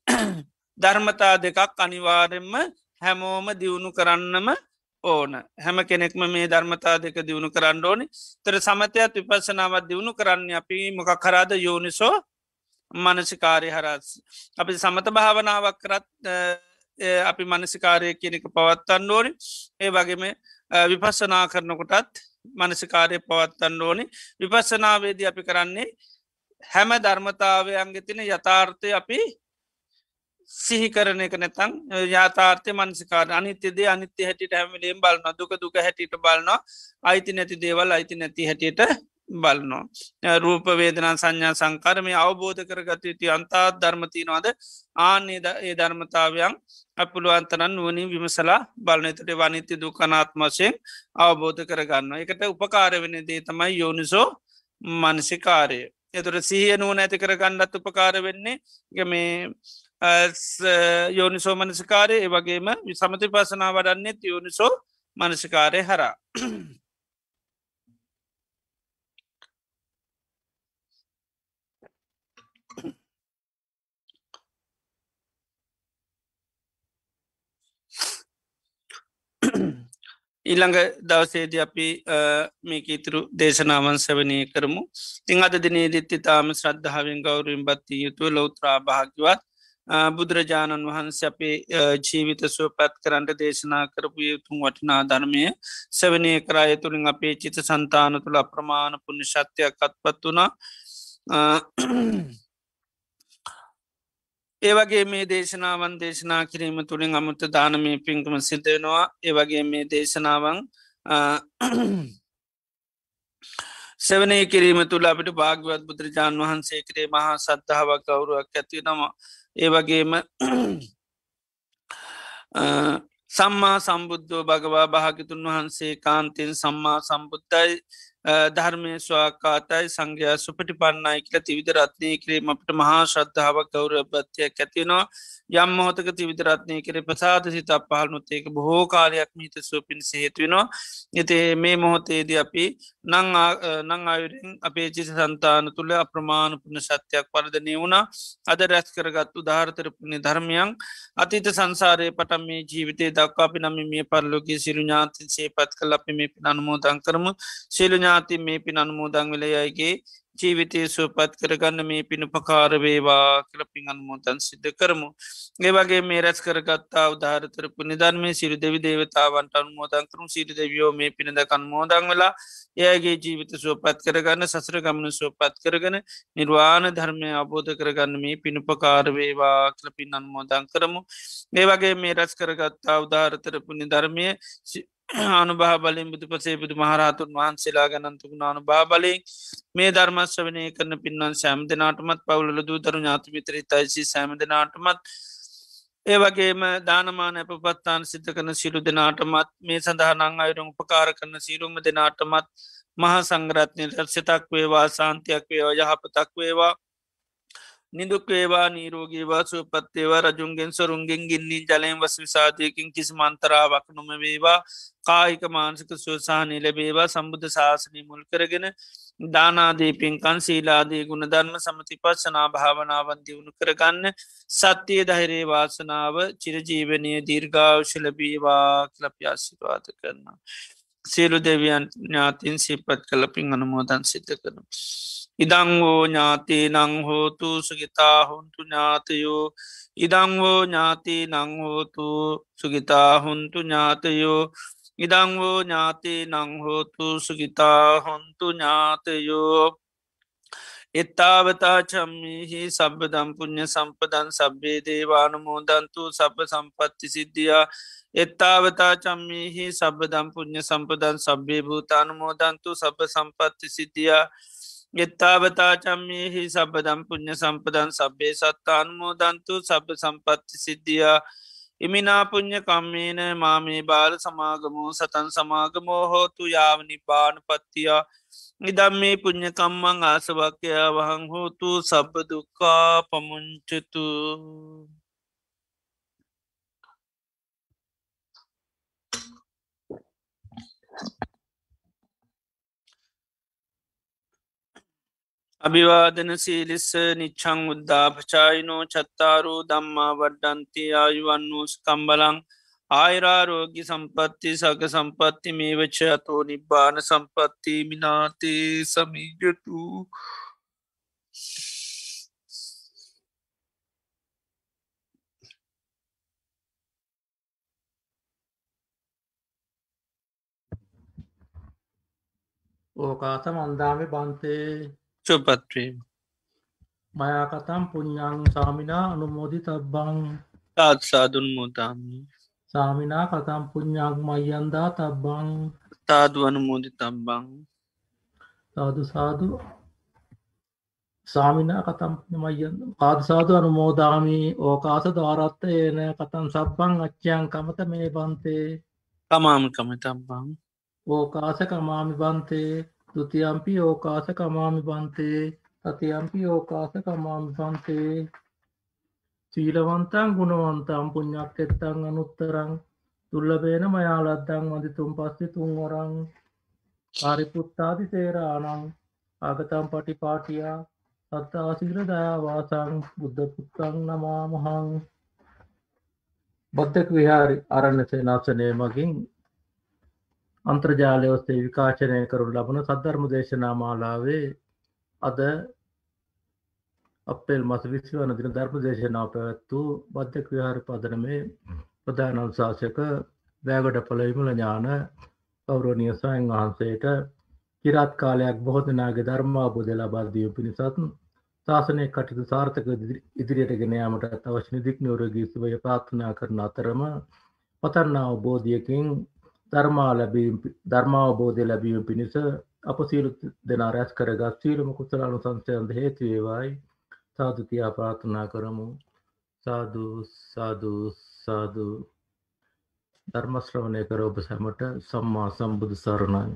Speaker 2: ධර්මතා දෙකක් අනිවාරෙන්ම හැමෝම දියුණු කරන්නම ඕන. හැම කෙනෙක්ම මේ ධර්මතා දෙක දියුණු කරන්න ඕනි. තර සමතයක් විපසනාවත් දියුණු කරන්න අපි මොකක් කරාද යෝනිසෝ මනසිකාරය හරස් අපි සමත භාවනාවක් කරත් අපි මනසිකාරය කියනෙක පවත්තන්න ඕනි. ඒ වගේම විපස්සනා කරනකොටත් මනසිකාරය පවත්තන්න ඕනි. විපස්සනාවේද අපි කරන්නේ හැම ධර්මතාවයන්ගෙ තින යථාර්ථය අපි සිහි කරන එක නැතන් යාතාර්ථය මනසිකාර අනිත්‍යදේ අනිත්‍ය හැටිට හැමිලේම් බලන්න දුක දුක හැටිට බලන්නවා අයිති නැති දේවල් අයිති නැති හැටියට බලනවා. රූප වේදනා සංඥා සංකාරමය අවබෝධ කරගත යුතු අන්තාත් ධර්මතිනවාද ආන්නේ ඒ ධර්මතාවයන් අපපුළුවන්තරන් නුවනින් විමසලා බලනතට වනිත්‍ය දුකනාත්මශයෙන් අවබෝධ කරගන්න එකට උපකාර වෙන දේ තමයි යෝනිසෝ මනසිකාරය එතුර සිහිය නුවන ඇති කරගන්නත් උපකාර වෙන්නේ. මේ යෝනිසෝ මනසිකාරය ඒ වගේම සමති පසනා වඩන්නෙත් යෝනිසෝ මනසිකාරය හරා. ඊළඟ දවසේද අපි මේක ඉතුරු දේශනාවන් සවනය කරමු තිං අද දිනේ දිත්ති තාම ශ්‍රද්ධාවෙන් ගෞරුවෙන් බත්තිය යුතුව ලෝත්‍රා භාග්‍යවත් බුදුරජාණන් වහන්ස අපේ ජීවිත සුවපත් කරන්ට දේශනා කරපු යුතුන් වටිනා ධර්මය සවනය කරාය තුළින් අපේ චිත සන්තාන තුළ අප්‍රමාණ පුුණ ශත්‍යයක් අත්පත් වනා ඒවගේ මේ දේශනාවන් දේශනා කිරීම තුළින් අමුත දානමය පින්කම සිදවෙනවා ඒවගේ මේ දේශනාවන් සවනය කිරීම තුළ අපිට භාගවත් බුදුරජාණන් වහන්සේ කරේ මහා සද්ධාවක් කවුරුවක් ඇති නම ඒවගේම සම්මා සම්බුද්ධෝ භගවා භාගිතුන් වහන්සේ කාන්තයෙන් සම්මා සම්බුද්ධයි. ධර්මය ස්වාකාතයි සංඝයා සුපටි පන්නයි කියල තිවිධ රත්නය කිරීම අපට මහා ශ්‍රද්ධාවක් ගෞරභත්වයක් ඇතිවෙනවා යම් මොහොතක තිවිධරත්නය කර ප්‍රසාද සිතක් පහලනුත්තේක බොහෝ කාලයක් මීත සුපින් සේතුවෙනවා එතේ මේ මොහොතේද අපි නං අයුරින් අපේ චිත සන්තාන තුළ අප්‍රමාණ පුුණ සත්‍යයක් පරදනය වුණා. අද රැස් කරගත්තු ධාරතරපුුණේ ධර්මයන් අතීත සංසාරය පටම් මේ ජීවිතය දක්වා අපි නම මේ පරලෝකගේ සිරු ඥාතින් සේපත් කල අපි මේ පින අනුමෝදන් කරමු. සිලු ඥාති මේ පින අනුමෝදං වෙලයයිගේ ජීවිතය සුවපත් කරගන්න මේ පිණුපකාරවේවා කලපින් අන්මෝතන් සිද්ධ කරමු. ඒවගේ මේ රැස් කරගත්තා උදාහරතරපු නිධර්මය සිරු දෙවි දේවතාවන්ට අන්මෝදන් කරුම් සිරු දෙවියෝ මේ පිණදකන් මෝදං වෙලා ඒගේ ජීවිත සුවපත් කරගන්න සසර ගමන සුවපත් කරගන නිර්වාණ ධර්මය අබෝධ කරගන්න මේ පිණුපකාරවේවා කලපින් අන්මෝදන් කරමු. ඒවගේ මේ රැස් කරගත්තා උදාහරතරපු නිධර්මය අනුභා බලින් බුදු පසේ බුදු මහරහතුන් වහන්සේලා ගනන්තුකුණ අනු භාබලින් මේ ධර්මස්්‍ය වනය කරන පින්වන් සෑම් දෙනාටමත් පවුල දූතරු ඥාතිමිතර තයිසි සෑම දෙනාටමත් ඒ වගේම දානමාන ඇප පත්තාන සිද්ධ කන සිරු දෙනාටමත් මේ සඳහනං අයුරුම් උපකාර කරන සිරුම දෙනාටමත් මහා සංගරත්නය රක්ෂතක් වේවා සාන්තියක් වේවා යහපතක් වේවා. නිදුක් වේවා නීරෝගේවා සුවපත්තේවා රජුන්ගෙන් සොරුන්ගෙන් ගින්නේ ජලයෙන් වස් විසාධයකින් කිසි මන්තරාවක් නොම වේවා කාහික මාන්සික සුවසාහනය ලැබේවා සම්බුද්ධ ශාසනය මුල් කරගෙන දානාදී පින්කන් සීලාදී ගුණ ධර්ම සමති පස්සනා භාවනාවන් දියුණු කරගන්න සත්‍යය ධෛරේ වාසනාව චිරජීවනය දීර්ගාවශලබීවා කලප්‍යාසිවාත කරන්න. සියලු දෙවියන් ඥාතින් සිපත් කලපින් අනුමෝදන් සිත කරනු. ඉදංවෝ ඥාතේ නංහෝතු සුගිතා හොන්තු ඥාතයෝ ඉදංවෝ ඥාතී නංහෝතු සුගිතා හොන්තු ඥාතයෝ ඉදංවෝ ඥාතී නංහෝතු සුගිතා හොන්තු ඥාතයෝ. එත්තාවතා චම්මිහි සබ්බදම් පුුණ්්‍ය සම්පදන් සබ්බේ දේවානුමෝදන්තු සබ සම්පත්ති සිද්ධියා. එත්තාවතා චම්මිහි සබදම් පුුණ්්‍ය සම්පදන් සබ්බේ භූතානුමෝදන්තු සබ සම්පත්ති සිද්ධියා. එත්තාවතා චම්මිහි සබදම් පුුණ්්‍ය සම්පදන් සබ්බේ සත්තානුමෝදන්තු සබ සම්පත්ති සිද්ධියා. ඉමිනා පුුණ්්‍ය කම්මේන මාමේ බාල සමාගමෝ සතන් සමාගමෝ හෝතු යාවනි බාන පත්තියා ඉදම් මේ පුුණ්්‍යකම්මං ආසවක්‍යයා වහං හෝතු සබ්බදුක්කා පමුංචතු. අභිවාදන සීලිස්ස නිච්චං උද්දාපචායිනෝ චත්තාරූ දම්මා වඩ්ඩන්ති ආයුවන්නූ කම්බලං ආයිරාරෝගි සම්පත්ති සක සම්පත්ති මේ වච්ච අතෝ නිබ්බාන සම්පත්ති මිනාතේ සමීජතු.
Speaker 3: ඕකාත මන්දාමි බන්තේ.
Speaker 2: චොපත්වීම
Speaker 3: මයාකතම් පුඤ්ඥං සාමිනා අනුමෝදි තබ්බං
Speaker 2: තාත්සාදුන් මුදාමී.
Speaker 3: සාමිනා කතම් පුඤ්ඥක් මයන්දා තබ්බං.
Speaker 2: තාදුවනු මෝදි තබ්බං
Speaker 3: සාදු සාදු. සාමිනා කතම් පාදසාදු අනුමෝදාමී. ඕකාස ධාරත්ත ඒන කතන් සබ්බං අච්චයන් කමත මේ බන්තේ.
Speaker 2: තමාම කම තබ්බං
Speaker 3: ඕකාස කමාමි බන්තේ තුතියම්පි ඕකාස කමාමි බන්තේ තතියම්පි ඕකාස කමාමි බන්තේ සීලවන්තන් ගුණවන්තම් පුඥ්ඥක් එත්තං අනුත්තරං තුල්ලබේන මයාලද්දං මදිතුම් පස්සෙ තුන්වරං. කාරිපුත්තාදි සේරානං ආගතම් පටි පාටියා සත්තාසිීර දයාවාසං බුද්ධපුත්තං නමාමහං. බද්ධක විහාරි අරණසේ නාසනය මගින් අන්ත්‍රජාලය ඔස්සේ විකාශනය කරු ලබන සද්ධර්ම දේශනා මාලාවේ අද අපේල් මස විස්ව වන දින ධර්ම දේශනා පැවැත්තු බද්ධක විහාර පදනමේ ප්‍රධාන අනුශාසක වැෑගොඩ පළ විමල ඥාන කෞරෝණිය සයන් වහන්සේට කිරත් කාලයක් බොහෝ දෙනාගේ ධර්මාබෝධ ලබාදිය පිණිසත් ශාසනය කටයුතු සාර්ථක ඉදිරියට ගෙන යාමට අවශ්‍ය දික් නිවරගී සුවය ප්‍රාර්ථනා කරන අතරම පතන්නා අවබෝධයකින් ධර්මා ලැබීම ධර්මාවබෝධය ලැබීම පිණිස අප සියලු දෙනා රැස් කරගත් සීලම කුසලානු සංසයන්ද හේතුවේවායි සාදු කියයා පාර්ථනා කරමු. සාදු සාදු සාදු. ධර්මශ්‍රවණය කර ඔබ සැමට සම්මා සම්බුදු සරණයි.